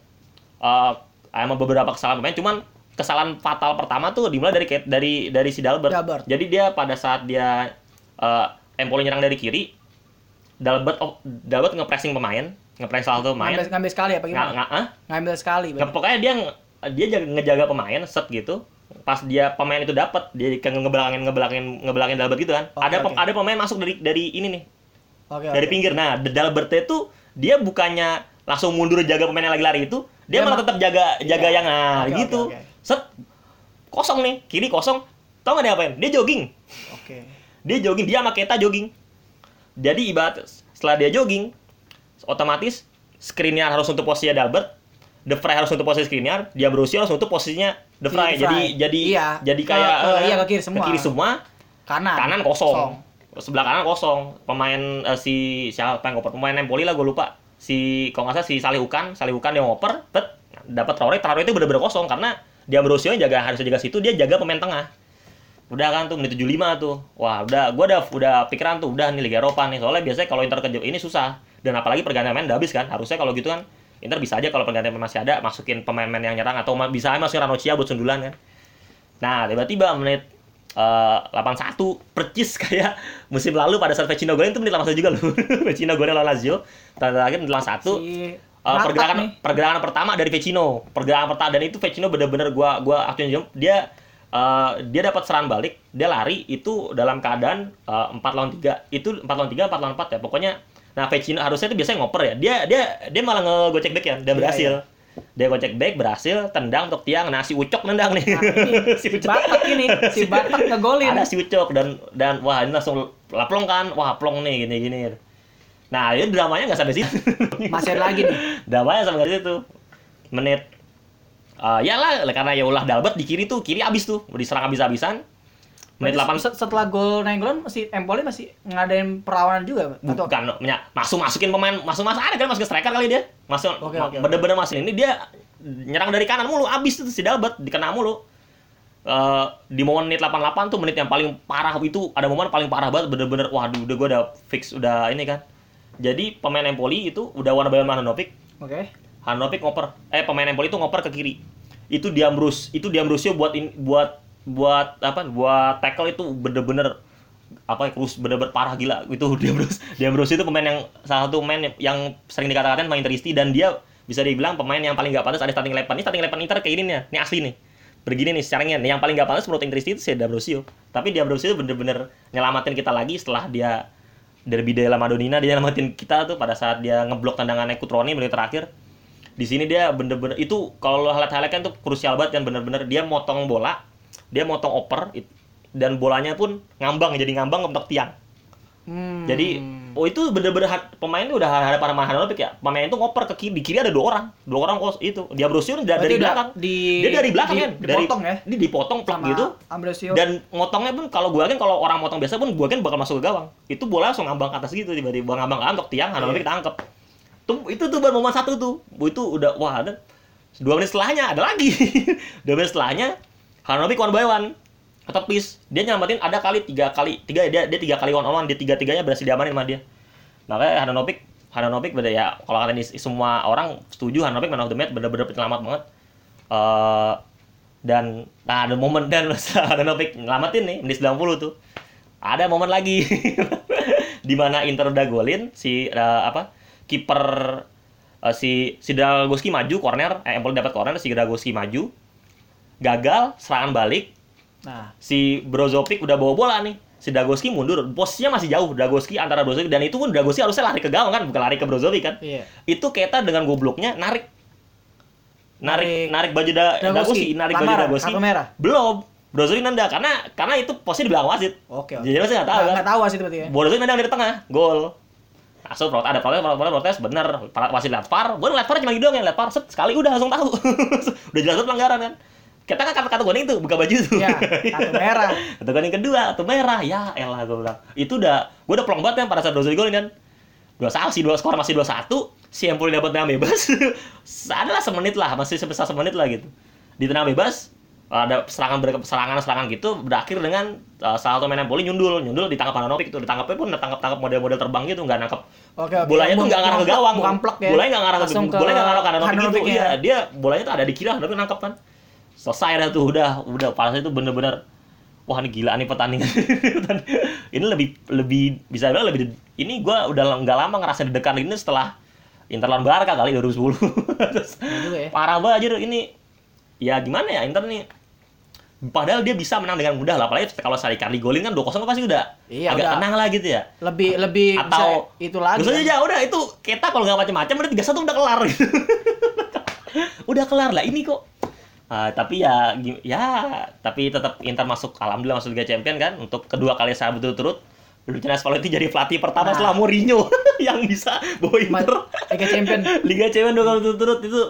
S2: eh emang beberapa kesalahan pemain. Cuman kesalahan fatal pertama tuh dimulai dari dari dari si Dalbert.
S1: Dalbert.
S2: Jadi dia pada saat dia eh Empoli nyerang dari kiri Dalbert oh, Dalbert ngepressing pemain, salah satu pemain.
S1: ngambil, ngambil sekali apa gimana?
S2: nggak ah?
S1: Ngambil sekali.
S2: Nggak, pokoknya dia dia jaga, ngejaga pemain set gitu. Pas dia pemain itu dapat dia kayak ngebelakangin ngebelakangin ngebelakangin Dalbert gitu kan.
S1: Oke,
S2: ada
S1: oke.
S2: ada pemain masuk dari dari ini nih
S1: Oke.
S2: dari
S1: oke.
S2: pinggir. Nah, Dalbert itu dia bukannya langsung mundur jaga pemain yang lagi lari itu dia,
S1: Dia
S2: malah
S1: ma-
S2: tetap jaga jaga
S1: Iya.
S2: yang nah
S1: oke,
S2: gitu
S1: oke.
S2: set kosong nih kiri kosong tau gak dia apain dia jogging
S1: Oke.
S2: dia jogging dia sama Keta jogging jadi ibarat setelah dia jogging otomatis Skriniar harus untuk posisinya Dalbert De Vrij harus untuk posisi Skriniar dia Borussia harus untuk posisinya De Vrij
S1: De
S2: jadi jadi
S1: Iya.
S2: jadi
S1: Ke-
S2: kayak
S1: ke-
S2: eh,
S1: iya, ke kiri semua.
S2: kiri semua
S1: Kanan.
S2: kanan kosong. sebelah kanan kosong pemain eh, si siapa yang ngoper pemain Empoli lah gue lupa si kalau nggak salah si Salihukan Salihukan dia ngoper tet dapat Traore Traore itu bener-bener kosong karena dia Borussia jaga harus jaga situ dia jaga pemain tengah udah kan tuh menit 75 tuh. Wah udah gua udah udah pikiran tuh udah nih Liga Eropa nih. Soalnya biasanya kalau Inter ke ini susah. Dan apalagi pergantian pemain udah habis kan. Harusnya kalau gitu kan Inter bisa aja kalau pergantian pemain masih ada masukin pemain-pemain yang nyerang. Atau bisa aja masukin Ranocchia buat sundulan kan. Nah tiba-tiba menit eh 81 percis kayak musim lalu pada saat Vecino golin itu menit 81 juga loh. Vecino golin lawan Lazio. Terakhir menit 81
S1: Si
S2: Uh, pergerakan
S1: nih.
S2: pergerakan pertama dari Vecino pergerakan pertama dan itu Vecino bener-bener gua gua aktuin jam dia uh, dia dapat serangan balik dia lari itu dalam keadaan uh, 4 lawan 3 itu 4 lawan 3 4 lawan 4 ya pokoknya. Nah Vecino harusnya itu biasanya ngoper ya. Dia dia dia malah ngegocek back ya dia
S1: Iya,
S2: berhasil. dia gocek back berhasil tendang untuk tiang. Nah si Ucok nendang nih.
S1: Nah, ini
S2: si
S1: si Batak ini, si Batak ngegolin.
S2: ada si Ucok dan dan wah ini langsung laplong kan. Wah plong nih gini gini nah itu dramanya nggak sampai situ.
S1: Masih ada lagi nih.
S2: damanya sampai situ. Menit uh, ya lah karena ya ulah Dalbert di kiri tuh kiri abis tuh diserang abis-abisan menit
S1: Berarti
S2: 8
S1: set- setelah gol Nainggolan masih Empoli masih ngadain perlawanan juga? Atau
S2: bukan ya, masuk masukin pemain masuk masuk ada kan masuk ke striker kali dia masuk
S1: oke, oke.
S2: bener-bener masuk ini dia nyerang dari kanan mulu abis tuh si Dalbert dikena mulu Eh, di momen menit 88 tuh menit yang paling parah itu ada momen paling parah banget bener-bener waduh udah gue udah fix udah ini kan jadi pemain Empoli itu udah warna bayar Handanovic
S1: Oke.
S2: Handanovic ngoper eh pemain Empoli itu ngoper ke kiri. Itu Diambrus itu Diambrusio buat in, buat buat apa buat tackle itu bener-bener apa ya terus bener-bener parah gila. Itu Diambrus Diambrus itu pemain yang salah satu pemain yang sering dikatakan main teristi dan dia bisa dibilang pemain yang paling gak pantas ada starting eleven. Ini starting eleven Inter kayak gini nih ini asli nih. Begini nih secaranya nih yang paling gak pantas menurut Interisti itu si D'Ambrosio tapi D'Ambrosio itu bener-bener nyelamatin kita lagi setelah dia derby della Madonnina dia nyelamatin kita tuh pada saat dia ngeblok tendangannya Kutroni menit terakhir di sini dia bener-bener itu kalau lo highlight kan tuh krusial banget kan bener-bener dia motong bola dia motong oper dan bolanya pun ngambang jadi ngambang untuk tiang
S1: Hmm.
S2: jadi oh itu bener-bener pemain itu udah ada para Handanovic ya pemain itu ngoper ke kiri di kiri ada dua orang dua orang kos itu dia Brosio dari, dari belakang
S1: di-
S2: dia dari belakang
S1: di-
S2: kan
S1: dipotong
S2: dari,
S1: ya?
S2: ini dipotong plak gitu
S1: Ambrosio.
S2: dan motongnya pun kalau gua kan kalau orang motong biasa pun gua kan bakal masuk ke gawang itu bola langsung ngambang ke atas gitu tiba-tiba ngambang ke untuk tiang Handanovic
S1: Iya.
S2: tangkep tuh itu tuh baru momen satu tuh. Itu udah wah ada dua menit setelahnya ada lagi. Dua menit setelahnya Handanovic one by one. Tepis dia nyelamatin ada kali tiga kali. Tiga dia dia tiga kali one on one. Dia tiga tiganya berhasil diamanin sama dia. Makanya Handanovic Handanovic beda ya kalau ini semua orang setuju Handanovic man of the match bener-bener penyelamat banget. Eh dan nah ada momen dan Handanovic nyelamatin nih menit 90 tuh. Ada momen lagi di mana Inter udah golin si eh, apa kiper eh, si si Dragoski maju corner eh Empoli dapat corner si Dragoski maju gagal serangan balik
S1: Nah,
S2: si Brozovic udah bawa bola nih. Si Dagoski mundur, posisinya masih jauh Dagoski antara Brozovic dan itu pun Dagoski harusnya lari ke gawang kan, bukan lari ke Brozovic kan.
S1: iya.
S2: Itu Keta dengan gobloknya narik narik
S1: Narik
S2: baju da,
S1: Dagoski.
S2: Narik baju Dagoski.
S1: merah.
S2: Belum. Brozovic nendang karena karena itu posisi di belakang wasit.
S1: Oke, oke.
S2: Jadi masih nggak tahu kan.
S1: Nggak tahu sih berarti ya.
S2: Brozovic nendang dari tengah, gol. Langsung protes, ada protes, protes, protes, bener. Para- Wasit lihat VAR, gue lihat VAR cuma gitu doang yang lihat VAR, set, sekali udah langsung tahu. udah jelas pelanggaran kan. Kita kan kata-kata kuning tuh, buka baju tuh.
S1: Iya, kartu merah.
S2: Kartu kuning kedua, kartu merah. Ya elah gue bilang. Itu udah, gue udah plong banget kan pada saat Brozovic golin kan. Dua satu, dua skor masih dua satu. Si Empoli dapat tendangan bebas. Adalah semenit lah, masih sebesar semenit lah gitu. Di tendangan bebas, ada serangan serangan serangan gitu berakhir dengan uh, salah satu main Empoli nyundul. Nyundul ditangkap Handanovic itu ditangkapnya pun tangkap tangkap model-model terbang gitu nggak nangkap
S1: Oke, oke.
S2: bolanya tuh nggak ngarah ke gawang.
S1: ya.
S2: bolanya nggak ngarah ke bolanya nggak ngarah ke Handanovic gitu. Iya
S1: ya.
S2: dia bolanya tuh ada di kiri Handanovic nangkap kan. Selesai dah tuh udah udah. Parasnya itu bener-bener wah ini gila nih pertandingan. Ini lebih lebih bisa bilang lebih ini gua udah nggak lama ngerasa deg-degan ini setelah Inter lawan Barca kali 2010 Terus,
S1: Iya juga ya.
S2: parah banget ini. Ya gimana ya Inter nih padahal dia bisa menang dengan mudah lah apalagi kalau Sari Cardi golin kan 2-0 kan pasti udah
S1: Iya,
S2: agak
S1: udah.
S2: tenang lah gitu ya
S1: Lebih lebih
S2: Atau-
S1: itu lagi. Kan.
S2: aja udah itu kita kalau nggak macam-macam udah 3-1 udah kelar gitu. udah kelar lah ini kok. Ah, tapi ya ya tapi tetap Inter masuk alhamdulillah masuk Liga Champion kan untuk kedua kali saya berturut-turut Luciano Spalletti jadi pelatih pertama
S1: Nah.
S2: setelah Mourinho yang bisa bawa Inter
S1: Liga Champion.
S2: Liga Champion dua kali berturut-turut itu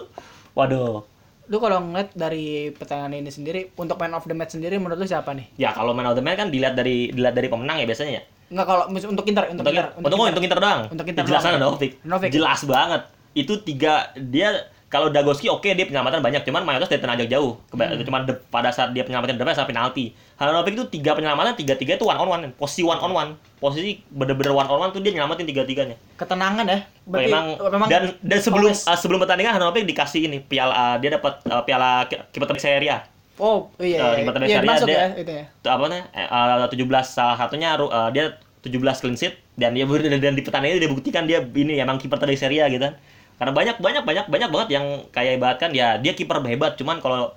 S2: waduh
S1: Lu kalau ngeliat dari pertandingan ini sendiri untuk man of the match sendiri menurut lu siapa nih?
S2: ya kalau man of the match kan dilihat dari dilihat dari pemenang ya biasanya ya?
S1: Enggak kalau untuk Inter, untuk,
S2: untuk
S1: Inter,
S2: untuk, untuk, untuk Inter doang.
S1: Untuk Inter
S2: jelas
S1: doang.
S2: Handanovic
S1: Handanovic.
S2: jelas banget. Itu tiga dia kalau Dagoski oke dia penyelamatan banyak cuman mayoritas dari tenang jauh Keba-
S1: Hmm.
S2: cuman de- pada saat dia penyelamatan depan sama penalti Handanovic itu tiga penyelamatan tiga tiga itu one on one posisi one on one posisi bener-bener one on one tuh dia nyelamatin tiga tiganya
S1: ketenangan ya. Berarti
S2: memang,
S1: memang
S2: dan dan sebelum uh, sebelum pertandingan Handanovic dikasih ini piala uh, dia dapat uh, piala ki- kiper terbaik Serie A
S1: Oh, iya.
S2: Uh,
S1: iya,
S2: kiper
S1: iya,
S2: terbaik Serie A,
S1: masuk
S2: dia-
S1: ya itu ya.
S2: itu apa eh, uh, 17 salah satunya uh, dia 17 clean sheet dan dia dan di pertandingan dia buktikan dia ini emang kiper terbaik Serie A gitu kan. Karena banyak banyak banyak banyak banget yang kayak ibaratkan ya dia kiper hebat cuman kalau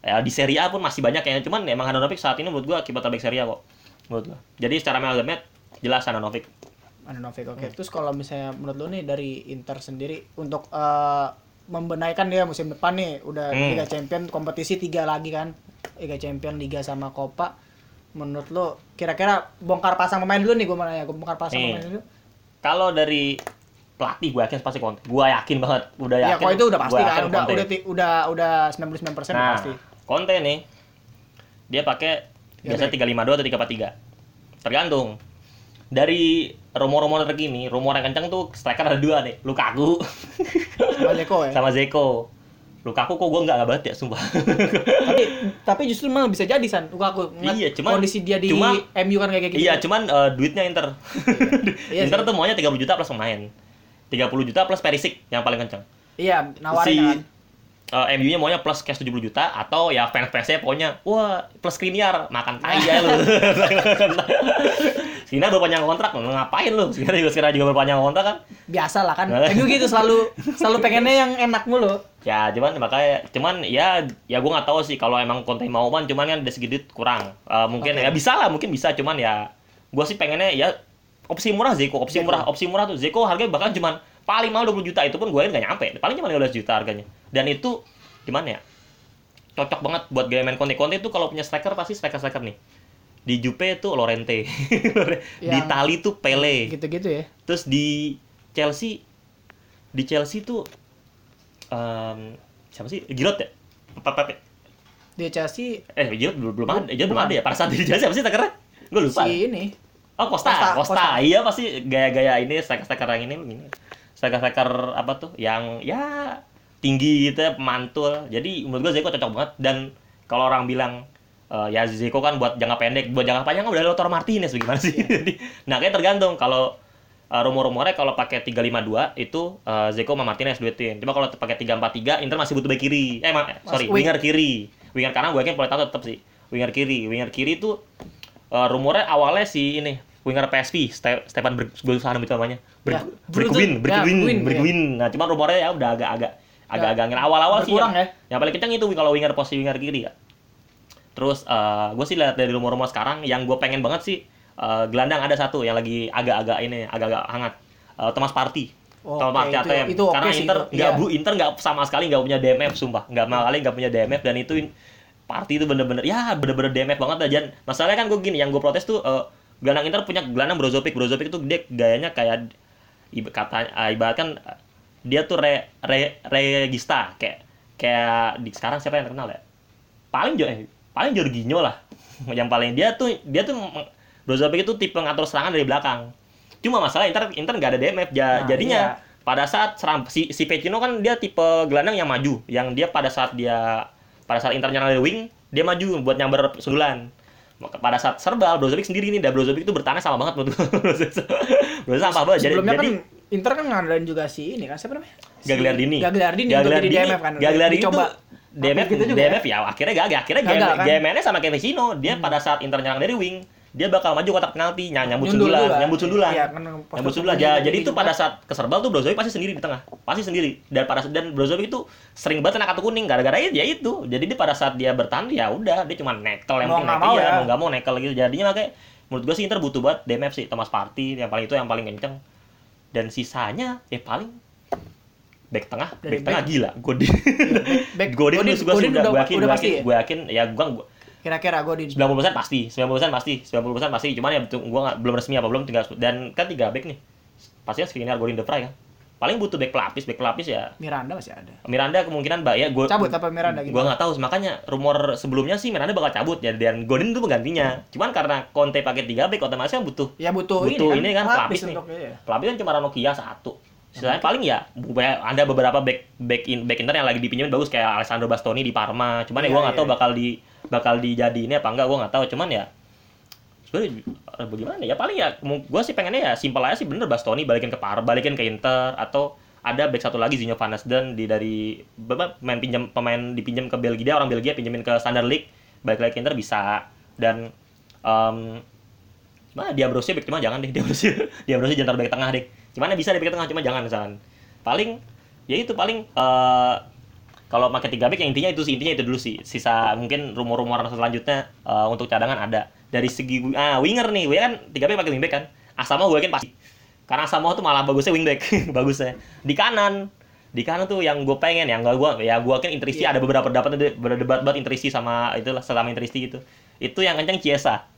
S2: ya, di Serie A pun masih banyak yang cuman emang Handanovic saat ini menurut gua kiper terbaik Serie A kok. Menurut gua. Jadi secara match jelas Handanovic.
S1: Handanovic oke.
S2: Hmm.
S1: Terus kalau misalnya menurut lu nih dari Inter sendiri untuk eh, membenaikan dia musim depan nih udah
S2: Hmm.
S1: Liga Champion kompetisi tiga lagi kan. Liga Champion, Liga sama Copa. Menurut lu kira-kira bongkar pasang pemain dulu nih gue mau nanya, gua bongkar pasang
S2: Nih.
S1: pemain dulu.
S2: Kalau dari pelatih gue yakin pasti Conte. Gua yakin banget, udah
S1: Ya,
S2: yakin.
S1: kalau itu udah pasti kan, udah udah udah udah 99% udah
S2: Nah,
S1: pasti.
S2: Conte nih dia pakai
S1: Ya,
S2: biasa 352 atau 343. Tergantung. Dari rumor-rumor terkini, rumor yang kencang tuh striker ada dua nih, Lukaku
S1: Sama Zeko ya.
S2: sama Zeko. Lukaku kok gue nggak nggak banget ya, sumpah.
S1: tapi tapi justru malah bisa jadi san Lukaku
S2: Iya, cuman-
S1: kondisi dia di
S2: cuma-
S1: MU kan kayak gitu
S2: iya, cuman eh, duitnya Inter.
S1: Iya
S2: Inter
S1: sih.
S2: tuh maunya 30 juta plus pemain. 30 juta plus Perisic yang paling kencang.
S1: iya nawarin
S2: si
S1: kan
S2: eh, MU-nya maunya plus cash 70 juta atau ya fans-fansnya pokoknya wah plus Skriniar makan tai ya lu. Skriniar berpanjang kontrak lu ngapain lu? Skriniar juga sekarang juga berpanjang kontrak kan.
S1: biasa lah kan
S2: Nah.
S1: MU gitu selalu selalu pengennya yang enak mulu
S2: Ya cuman makanya cuman ya ya gua nggak tahu sih kalau emang Conte mau man cuman kan dari segi duit kurang. Eh, mungkin
S1: Oke.
S2: ya bisa lah mungkin bisa cuman ya gua sih pengennya ya opsi murah Zeko, opsi
S1: Zeko.
S2: murah, opsi murah tuh Zeko harganya bahkan cuman paling mahal 20 juta itu pun gue nggak nyampe. Paling cuma 15 juta harganya. Dan itu gimana ya? Cocok banget buat gaya main. Conte itu kalau punya striker pasti striker-striker nih. Di Jupe tuh Lorente. di Itali tuh Pele.
S1: gitu-gitu ya
S2: Terus di Chelsea di Chelsea tuh em, siapa sih? Giroud ya? Apa apa?
S1: dia Chelsea
S2: Eh, Giroud belum belum ada, Giroud belum ada ya. Pada saat di Chelsea siapa sih takernya? Gue lupa.
S1: si ini
S2: Oh, Costa,
S1: Costa,
S2: Costa.
S1: Costa.
S2: Iya pasti gaya-gaya ini striker-striker yang ini ini. Striker-striker apa tuh? Yang ya tinggi gitu ya, mantul. Jadi menurut gue Zeko cocok banget dan kalau orang bilang eh, ya Zeko kan buat jangka pendek, buat jangka panjang kan udah Lautaro Martinez bagaimana sih? Jadi, nah kayak tergantung kalau eh, rumor-rumornya kalau pakai 352 itu eh, Zeko sama Martinez duetin. Cuma kalau pakai 343 Inter masih butuh back kiri. Eh, ma- sorry,
S1: wing.
S2: winger kiri. Winger kanan gue yakin Politano tetap sih. Winger kiri, winger kiri itu eh, rumornya awalnya si ini winger PSV Ste Stefan Bergusahana itu namanya. Ber
S1: Ya,
S2: Bergwin,
S1: Brutun. Ya,
S2: Bergwin,
S1: Bergwin.
S2: Nah, cuma rumornya ya udah agak-agak agak-agak ngel awal-awal sih.
S1: berkurang
S2: yang,
S1: ya.
S2: Yang paling kencang itu kalau winger posisi winger kiri ya. Terus eh gue sih lihat dari rumor-rumor sekarang yang gue pengen banget sih eh, gelandang ada satu yang lagi agak-agak ini agak-agak hangat. Eh, Thomas Partey.
S1: Oke,
S2: Thomas Partey
S1: itu-
S2: ATM.
S1: itu oke
S2: Karena
S1: sih,
S2: Inter
S1: itu.
S2: nggak
S1: Iya.
S2: bu Inter nggak sama sekali nggak punya DMF sumpah. Nggak malah kali nggak punya DMF dan itu Partey itu bener-bener ya bener-bener DMF banget aja. Masalahnya kan gue gini yang gue protes tuh eh, gelandang Inter punya gelandang Brozovic. Brozovic itu dia gayanya kayak kata eh, ibaratkan eh, dia tuh re, re, regista kayak kayak di sekarang siapa yang terkenal ya? Paling jo eh, paling Jorginho lah. yang paling dia tuh dia tuh Brozovic itu tipe ngatur serangan dari belakang. Cuma masalah Inter Inter nggak ada DMF ja-
S1: Nah,
S2: jadinya
S1: iya.
S2: pada saat serang si si Vecino kan dia tipe gelandang yang maju, yang dia pada saat dia pada saat Inter nyerang dari wing, dia maju buat nyamber sundulan. Pada saat serbal Brozovic sendiri nih, dan Brozovic itu bertahan sama banget menurut gue. Brozovic sampah banget. Jadi,
S1: sebelumnya
S2: jadi
S1: kan Inter kan ngadain juga si ini kan siapa namanya Si
S2: Gagliardini.
S1: Gagliardini jadi DMF kan
S2: Gagliardini itu
S1: dicoba
S2: DMF
S1: gitu juga
S2: DMF ya akhirnya gagal. Akhirnya
S1: Gagal,
S2: game
S1: kan?
S2: game-nya sama kayak Vecino. Dia pada saat Inter nyerang dari wing, dia bakal maju kotak penalti. Ny nyambut sundulan nyambut sundulan.
S1: Iya, kan
S2: nyambut sundulan. Ja-
S1: jadi
S2: itu
S1: juga.
S2: pada saat keserbal tuh Brozovic pasti sendiri di tengah. Pasti sendiri. Dan pada dan Brozovic itu sering banget kena kartu kuning. Gara-gara itu ya itu. Jadi dia pada saat dia bertahan ya udah. Dia cuma nekel yang
S1: Mau
S2: penting nekel
S1: mau
S2: ya
S1: ya.
S2: mau nggak mau nekel gitu. Jadinya makanya menurut gue sih Inter butuh banget DMF sih. Thomas Partey yang paling itu yang paling kenceng. Dan sisanya ya paling back tengah.
S1: Dari
S2: back tengah
S1: back.
S2: gila. Godin.
S1: Back-
S2: Godin gue sih
S1: Godin
S2: udah
S1: udah-
S2: gue yakin
S1: ya?
S2: gue yakin ya gue
S1: Kira-kira Godin.
S2: 90% pasti 90% pasti 90% pasti cuman ya betul- gua nggak belum resmi apa belum tinggal dan kan tiga back nih pastinya Skriniar Godin De Vrij kan paling butuh back pelapis back pelapis ya
S1: Miranda masih ada.
S2: Miranda kemungkinan mbak ya gue
S1: Cabut apa Miranda gitu?
S2: Gua nggak tahu makanya rumor sebelumnya sih Miranda bakal cabut ya dan Godin itu penggantinya cuman karena Conte pakai tiga back otomatis kan butuh
S1: Ya butuh,
S2: butuh
S1: ini
S2: ini kan pelapis nih.
S1: ya.
S2: pelapis kan cuma Ranocchia satu Sisanya paling ya ada beberapa back back in back inter yang lagi dipinjemin bagus kayak Alessandro Bastoni di Parma. Cuman ya
S1: Iya,
S2: gua nggak
S1: iya.
S2: tahu bakal di bakal dijadi ini apa enggak gua nggak tahu. Cuman ya sebenarnya eh, bagaimana ya paling ya gua sih pengennya ya simpel aja sih bener Bastoni balikin ke Parma, balikin ke Inter atau ada back satu lagi Zinho Van Asden di dari pemain pinjam pemain dipinjam ke Belgia orang Belgia pinjemin ke Standard League balik lagi ke Inter bisa dan Nah, dia Ambrosio back cuma jangan deh, dia Ambrosio, dia jangan taruh back tengah deh. Gimana bisa di back tengah cuma jangan misalkan. Paling ya itu paling eh kalau pakai tiga back yang intinya itu sih intinya itu dulu sih. Sisa mungkin rumor-rumor selanjutnya eh, untuk cadangan ada. Dari segi ah winger nih, gue kan tiga back pakai wingback kan. Asamo gue yakin pasti. Karena Asamo tuh malah bagusnya wingback, bagusnya. Di kanan di kanan tuh yang gue pengen yang gak gue ya gue kan Interisti
S1: Iya.
S2: ada beberapa debat berdebat buat Interisti sama itulah selama Interisti gitu itu yang kenceng Chiesa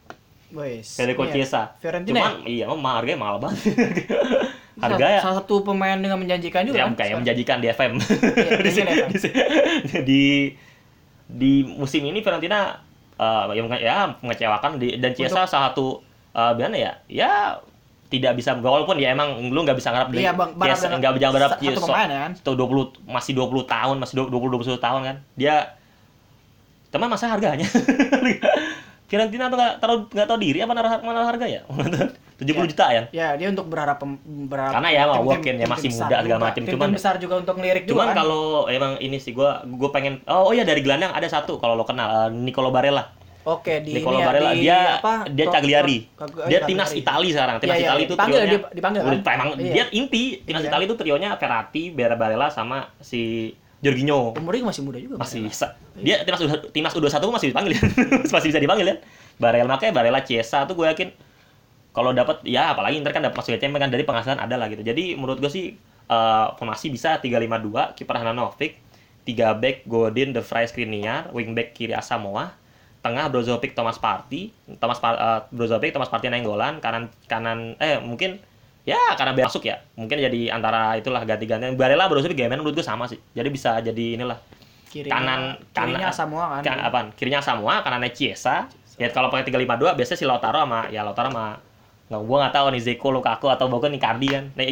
S1: Wes.
S2: Federico
S1: Iya.
S2: Chiesa.
S1: Fiorentina.
S2: Cuman iya emang harganya mahal banget.
S1: ya?
S2: Harga ya
S1: salah satu pemain dengan menjanjikan juga.
S2: yang
S1: kan?
S2: kayak menjanjikan di FM.
S1: Iya,
S2: di, di, di di musim ini Fiorentina eh, ya, ya mengecewakan di, dan Chiesa salah satu eh, gimana ya? Ya tidak bisa walaupun ya emang lu nggak bisa ngarap dari
S1: Iya, Bang,
S2: nggak bisa berharap
S1: ya kan?
S2: itu 20 masih 20 tahun, masih 20 21 tahun kan. Dia teman masa harganya. Fiorentina tuh nggak taruh nggak tahu diri apa naruh naruh harga ya? 70
S1: Ya.
S2: juta ya.
S1: Ya, dia untuk berharap berharap
S2: Karena ya,
S1: tim-tim-
S2: Walken ya, masih muda segala.
S1: Tim-tim
S2: Cuman-
S1: besar juga untuk ngelirik juga
S2: Cuman
S1: kan.
S2: kalau emang ini sih gua gua pengen oh, oh ya dari gelandang ada satu kalau lo kenal eh, Nicolo Barella.
S1: Oke, di
S2: Nicolo
S1: ini ya,
S2: Barella
S1: di
S2: dia
S1: apa?
S2: dia Cagliari. Dia timnas
S1: Cagliari.
S2: Itali sekarang. Timnas
S1: Iya, iya,
S2: Itali itu
S1: dipanggil,
S2: trionya
S1: dip- dipanggil, kan?
S2: emang
S1: Iya.
S2: dia inti timnas
S1: Iya.
S2: Itali itu trionya Barella Barella sama si Jorginho.
S1: Umurnya masih muda juga.
S2: Masih bisa. Dia timnas U- timnas U21 masih dipanggil. masih bisa dipanggil ya. Barella makanya Barella Chiesa tuh gue yakin kalau dapat ya apalagi Inter kan dapat masuk champion kan dari penghasilan ada lah gitu. Jadi menurut gue sih eh, formasi bisa 352 kiper Handanovic, 3 back Godin, De Vrij, Skriniar, wing back kiri Asamoah, tengah Brozovic, Thomas Partey, Thomas eh, Brozovic, Thomas Partey Nainggolan, kanan kanan eh mungkin ya karena biar masuk ya. Mungkin jadi antara itulah ganti-gantian. Barella Brozovic Gemen menurut gue sama sih. Jadi bisa jadi inilah.
S1: Kirinya,
S2: kanan
S1: kirinya
S2: kanan
S1: semua kan.
S2: kan apaan? Kirinya Samoa kanannya Chiesa. Ya kalau pakai 352 biasanya si Lautaro sama ya Lautaro sama nggak gua nggak tahu nih Zeko Lukaku atau bahkan Icardi kan. Nah,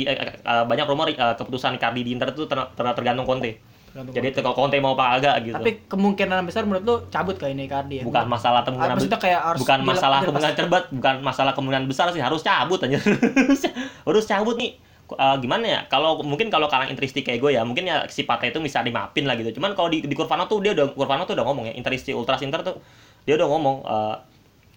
S2: banyak rumor keputusan Icardi di Inter itu ter, ter- tergantung Conte
S1: Tergantung
S2: jadi kalau Conte mau apa agak gitu.
S1: Tapi kemungkinan besar menurut lu cabut ke ini Icardi ya.
S2: bukan masalah
S1: Ah,
S2: kemungkinan
S1: maksudnya kayak harus
S2: bukan masalah kemungkinan cerbat bukan masalah kemungkinan besar sih. Harus cabut aja harus cabut nih. Eh, gimana ya? Kalau mungkin kalau kalang intristi kayak gue ya mungkin ya sifatnya itu bisa dimaafin lah gitu. Cuman kalau di di Kurvano tuh dia udah Kurvano tuh udah ngomong ya intristi ultras inter tuh dia udah ngomong eh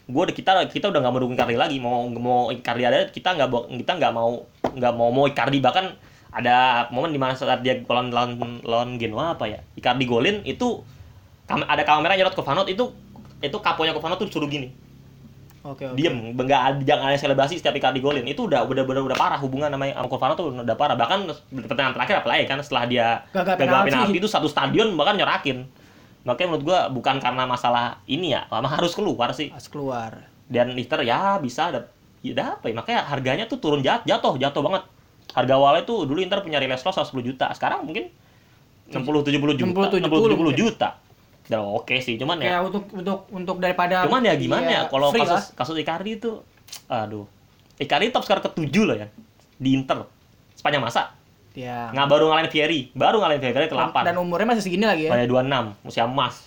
S2: gue udah kita kita udah nggak mau dukung Icardi lagi. Mau mau Icardi ada kita nggak kita nggak mau nggak mau mau Icardi. Bahkan ada momen di mana saat dia lawan lawan lawan Genoa apa ya? Icardi golin itu kam- ada kamera nyerot ke Vanot itu itu kaponya ke Vanot tuh suruh gini.
S1: Oke, oke.
S2: diem nggak jangan ada selebrasi setiap Icardi golin. Itu udah udah udah, udah parah hubungan sama sama Kurvano tuh udah parah. Bahkan pertandingan terakhir apalagi kan setelah dia
S1: Gagal
S2: gagal
S1: penalti.
S2: penalti itu satu stadion bahkan nyorakin. Makanya menurut gua bukan karena masalah ini ya memang harus keluar sih.
S1: Harus keluar.
S2: dan Inter ya bisa ada ya apa ya makanya harganya tuh turun jat, jatuh jatuh banget harga awalnya tuh dulu Inter punya Riles Loss 10 juta. Sekarang mungkin 60 70 juta.
S1: 60,
S2: 60 70
S1: mungkin.
S2: juta. Udah oke sih cuman ya.
S1: Kayak untuk untuk untuk daripada
S2: cuman ya gimana
S1: iya,
S2: ya kalau
S1: free
S2: kasus
S1: lah.
S2: kasus Icardi itu aduh. Icardi top skor ke-7 loh ya di Inter. Sepanjang masa.
S1: Ya.
S2: nggak baru ngalahin Fieri baru ngalahin Fieri ke 8
S1: Dan umurnya masih segini lagi ya.
S2: pada 26 usia emas.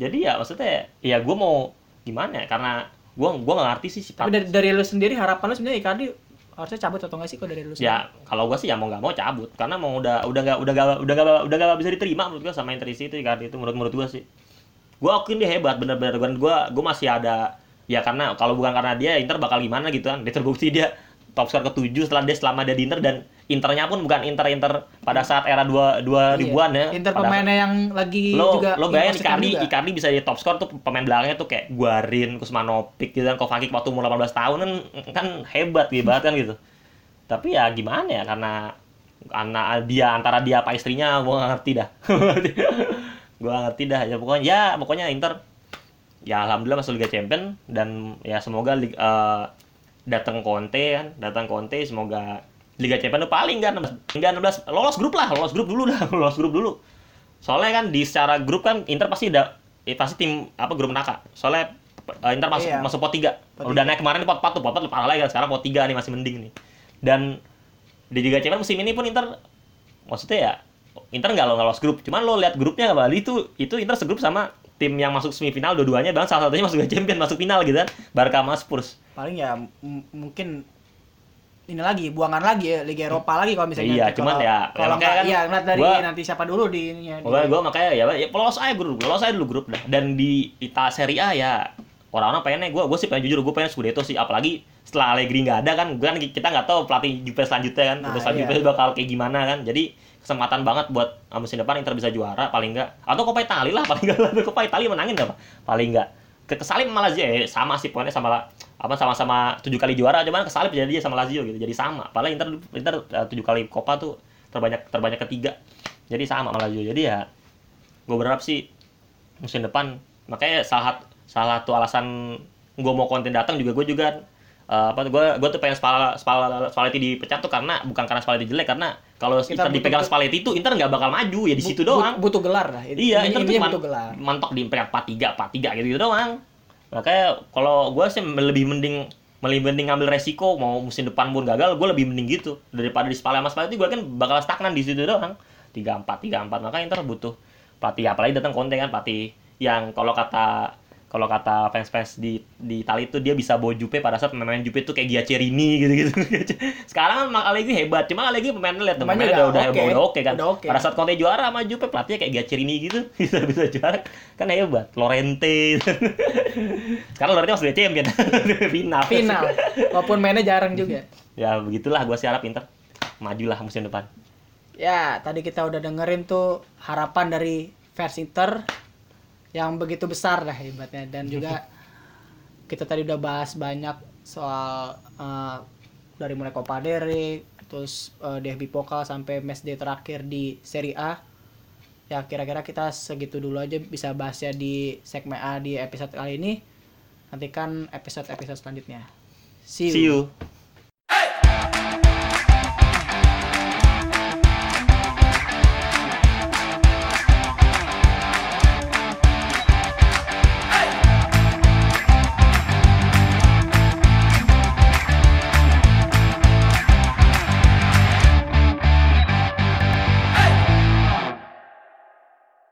S2: Jadi ya maksudnya ya gue mau gimana ya? Karena gue gua nggak ngerti sih sifat
S1: Tapi dari, dari lu sendiri harapan lu sebenarnya Icardi harusnya cabut atau enggak sih kok dari lu
S2: ya kalau gue sih ya mau nggak mau cabut. Karena mau udah udah nggak udah nggak udah nggak udah nggak bisa diterima menurut gue sama Inter itu Icardi itu menurut menurut gue sih. Gue akuin dia hebat bener-bener. Gue gue masih ada ya karena kalau bukan karena dia Inter bakal gimana gitu kan. Dia terbukti dia top skor ke-7 setelah dia selama dia di Inter dan Internya pun bukan Inter Inter pada saat era dua dua ribuan ya
S1: Inter pemainnya yang lagi
S2: lo
S1: juga
S2: lo bayangin Icardi
S1: juga.
S2: Icardi bisa jadi top skor tuh pemain belakangnya tuh kayak Guarin, Kusmanovic gitu kan Kovacic waktu umur 18 tahun kan kan hebat gitu banget kan gitu. Tapi ya gimana ya karena karena dia antara dia apa istrinya gua gak ngerti dah. gua gak ngerti dah ya pokoknya ya pokoknya Inter ya alhamdulillah masuk Liga Champion dan ya semoga lig- eh, datang Conte kan, datang Conte semoga Liga Champion tuh paling enggak 16 enggak 16 lolos grup lah, lolos grup dulu dah, lolos grup dulu. Soalnya kan di secara grup kan Inter pasti udah eh, pasti tim apa grup neraka. Soalnya eh, Inter masuk
S1: Iya.
S2: masuk pot 3.
S1: Pot
S2: Udah naik kemarin pot 4 tuh, pot 4 parah lagi kan. Sekarang pot 3 nih masih mending nih. Dan di Liga Champions musim ini pun Inter maksudnya ya Inter nggak lo nggak lolos grup. Cuman lo lihat grupnya Bali itu itu Inter segrup sama tim yang masuk semifinal dua-duanya bang salah satunya masuk Liga Champions masuk final gitu kan Barca sama Spurs
S1: paling ya mungkin ini lagi buangan lagi ya Liga Eropa lagi kalau misalnya
S2: Iya,
S1: nanti
S2: cuman
S1: kalau-
S2: ya, ya
S1: kalau
S2: makanya
S1: nggak
S2: kan
S1: iya ngeliat dari
S2: gua-
S1: nanti siapa dulu di ininya di-
S2: Pokoknya gue makanya ya, ya lolos aja grup, lolos aja dulu grup dah. Dan di Ita Serie A ya orang-orang pengennya gue, gue sih pengen jujur gue pengen Scudetto sih. Apalagi setelah Allegri nggak ada kan, kan kita nggak tahu pelatih Juve selanjutnya kan,
S1: Nah,
S2: selanjutnya
S1: iya.
S2: bakal kayak gimana kan. Jadi kesempatan banget buat musim depan Inter bisa juara paling nggak atau Coppa Italia lah paling nggak atau Coppa Italia menangin nggak Pak? paling nggak ke kesalip sama Lazio ya sama sih poinnya sama apa sama-sama tujuh kali juara cuman kesalip jadi dia sama Lazio gitu jadi sama. Padahal Inter Inter eh, tujuh kali Coppa tuh terbanyak terbanyak ketiga. Jadi sama sama Lazio. Jadi ya gue berharap sih musim depan makanya salah salah satu alasan gue mau konten datang juga gue juga eh, apa gue gue tuh pengen Spal, Spal, Spalletti dipecat tuh karena bukan karena Spalletti jelek karena kalau Inter
S1: butuh
S2: dipegang Spalletti itu Inter nggak bakal maju ya di situ doang.
S1: butuh gelar lah.
S2: Iya, Inter tuh man-
S1: butuh gelar.
S2: mantok di peringkat 43, 43 gitu, gitu doang. Makanya kalau gue sih lebih mending lebih mending ngambil resiko mau musim depan pun gagal, gue lebih mending gitu daripada di Spalletti sama Spalletti gue kan bakal stagnan di situ doang. 34, 34. Makanya Inter butuh pelatih apalagi datang Conte kan pelatih yang kalau kata kalau kata fans-fans di di Itali itu dia bisa bawa Juve pada saat pemain Juve itu kayak Giacerini gitu-gitu. Sekarang kan Allegri hebat, cuma Allegri pemainnya lihat
S1: Pemainnya
S2: pemainnya udah
S1: udah
S2: udah,
S1: oke.
S2: udah oke kan.
S1: Udah oke.
S2: Pada saat Conte juara sama Juve pelatihnya kayak Giacerini gitu bisa bisa juara kan hebat Lorente sekarang Lorente masih champion final
S1: final walaupun mainnya jarang juga
S2: ya begitulah gue sih harap Inter majulah musim depan
S1: ya tadi kita udah dengerin tuh harapan dari fans Inter yang begitu besar lah hebatnya. Dan juga kita tadi udah bahas banyak soal eh, dari mulai Copa del Rey terus eh, DFB Pokal sampai match day terakhir di Serie A. Ya kira-kira kita segitu dulu aja bisa bahasnya di segmen A di episode kali ini. Nantikan episode-episode selanjutnya. See you.
S2: see you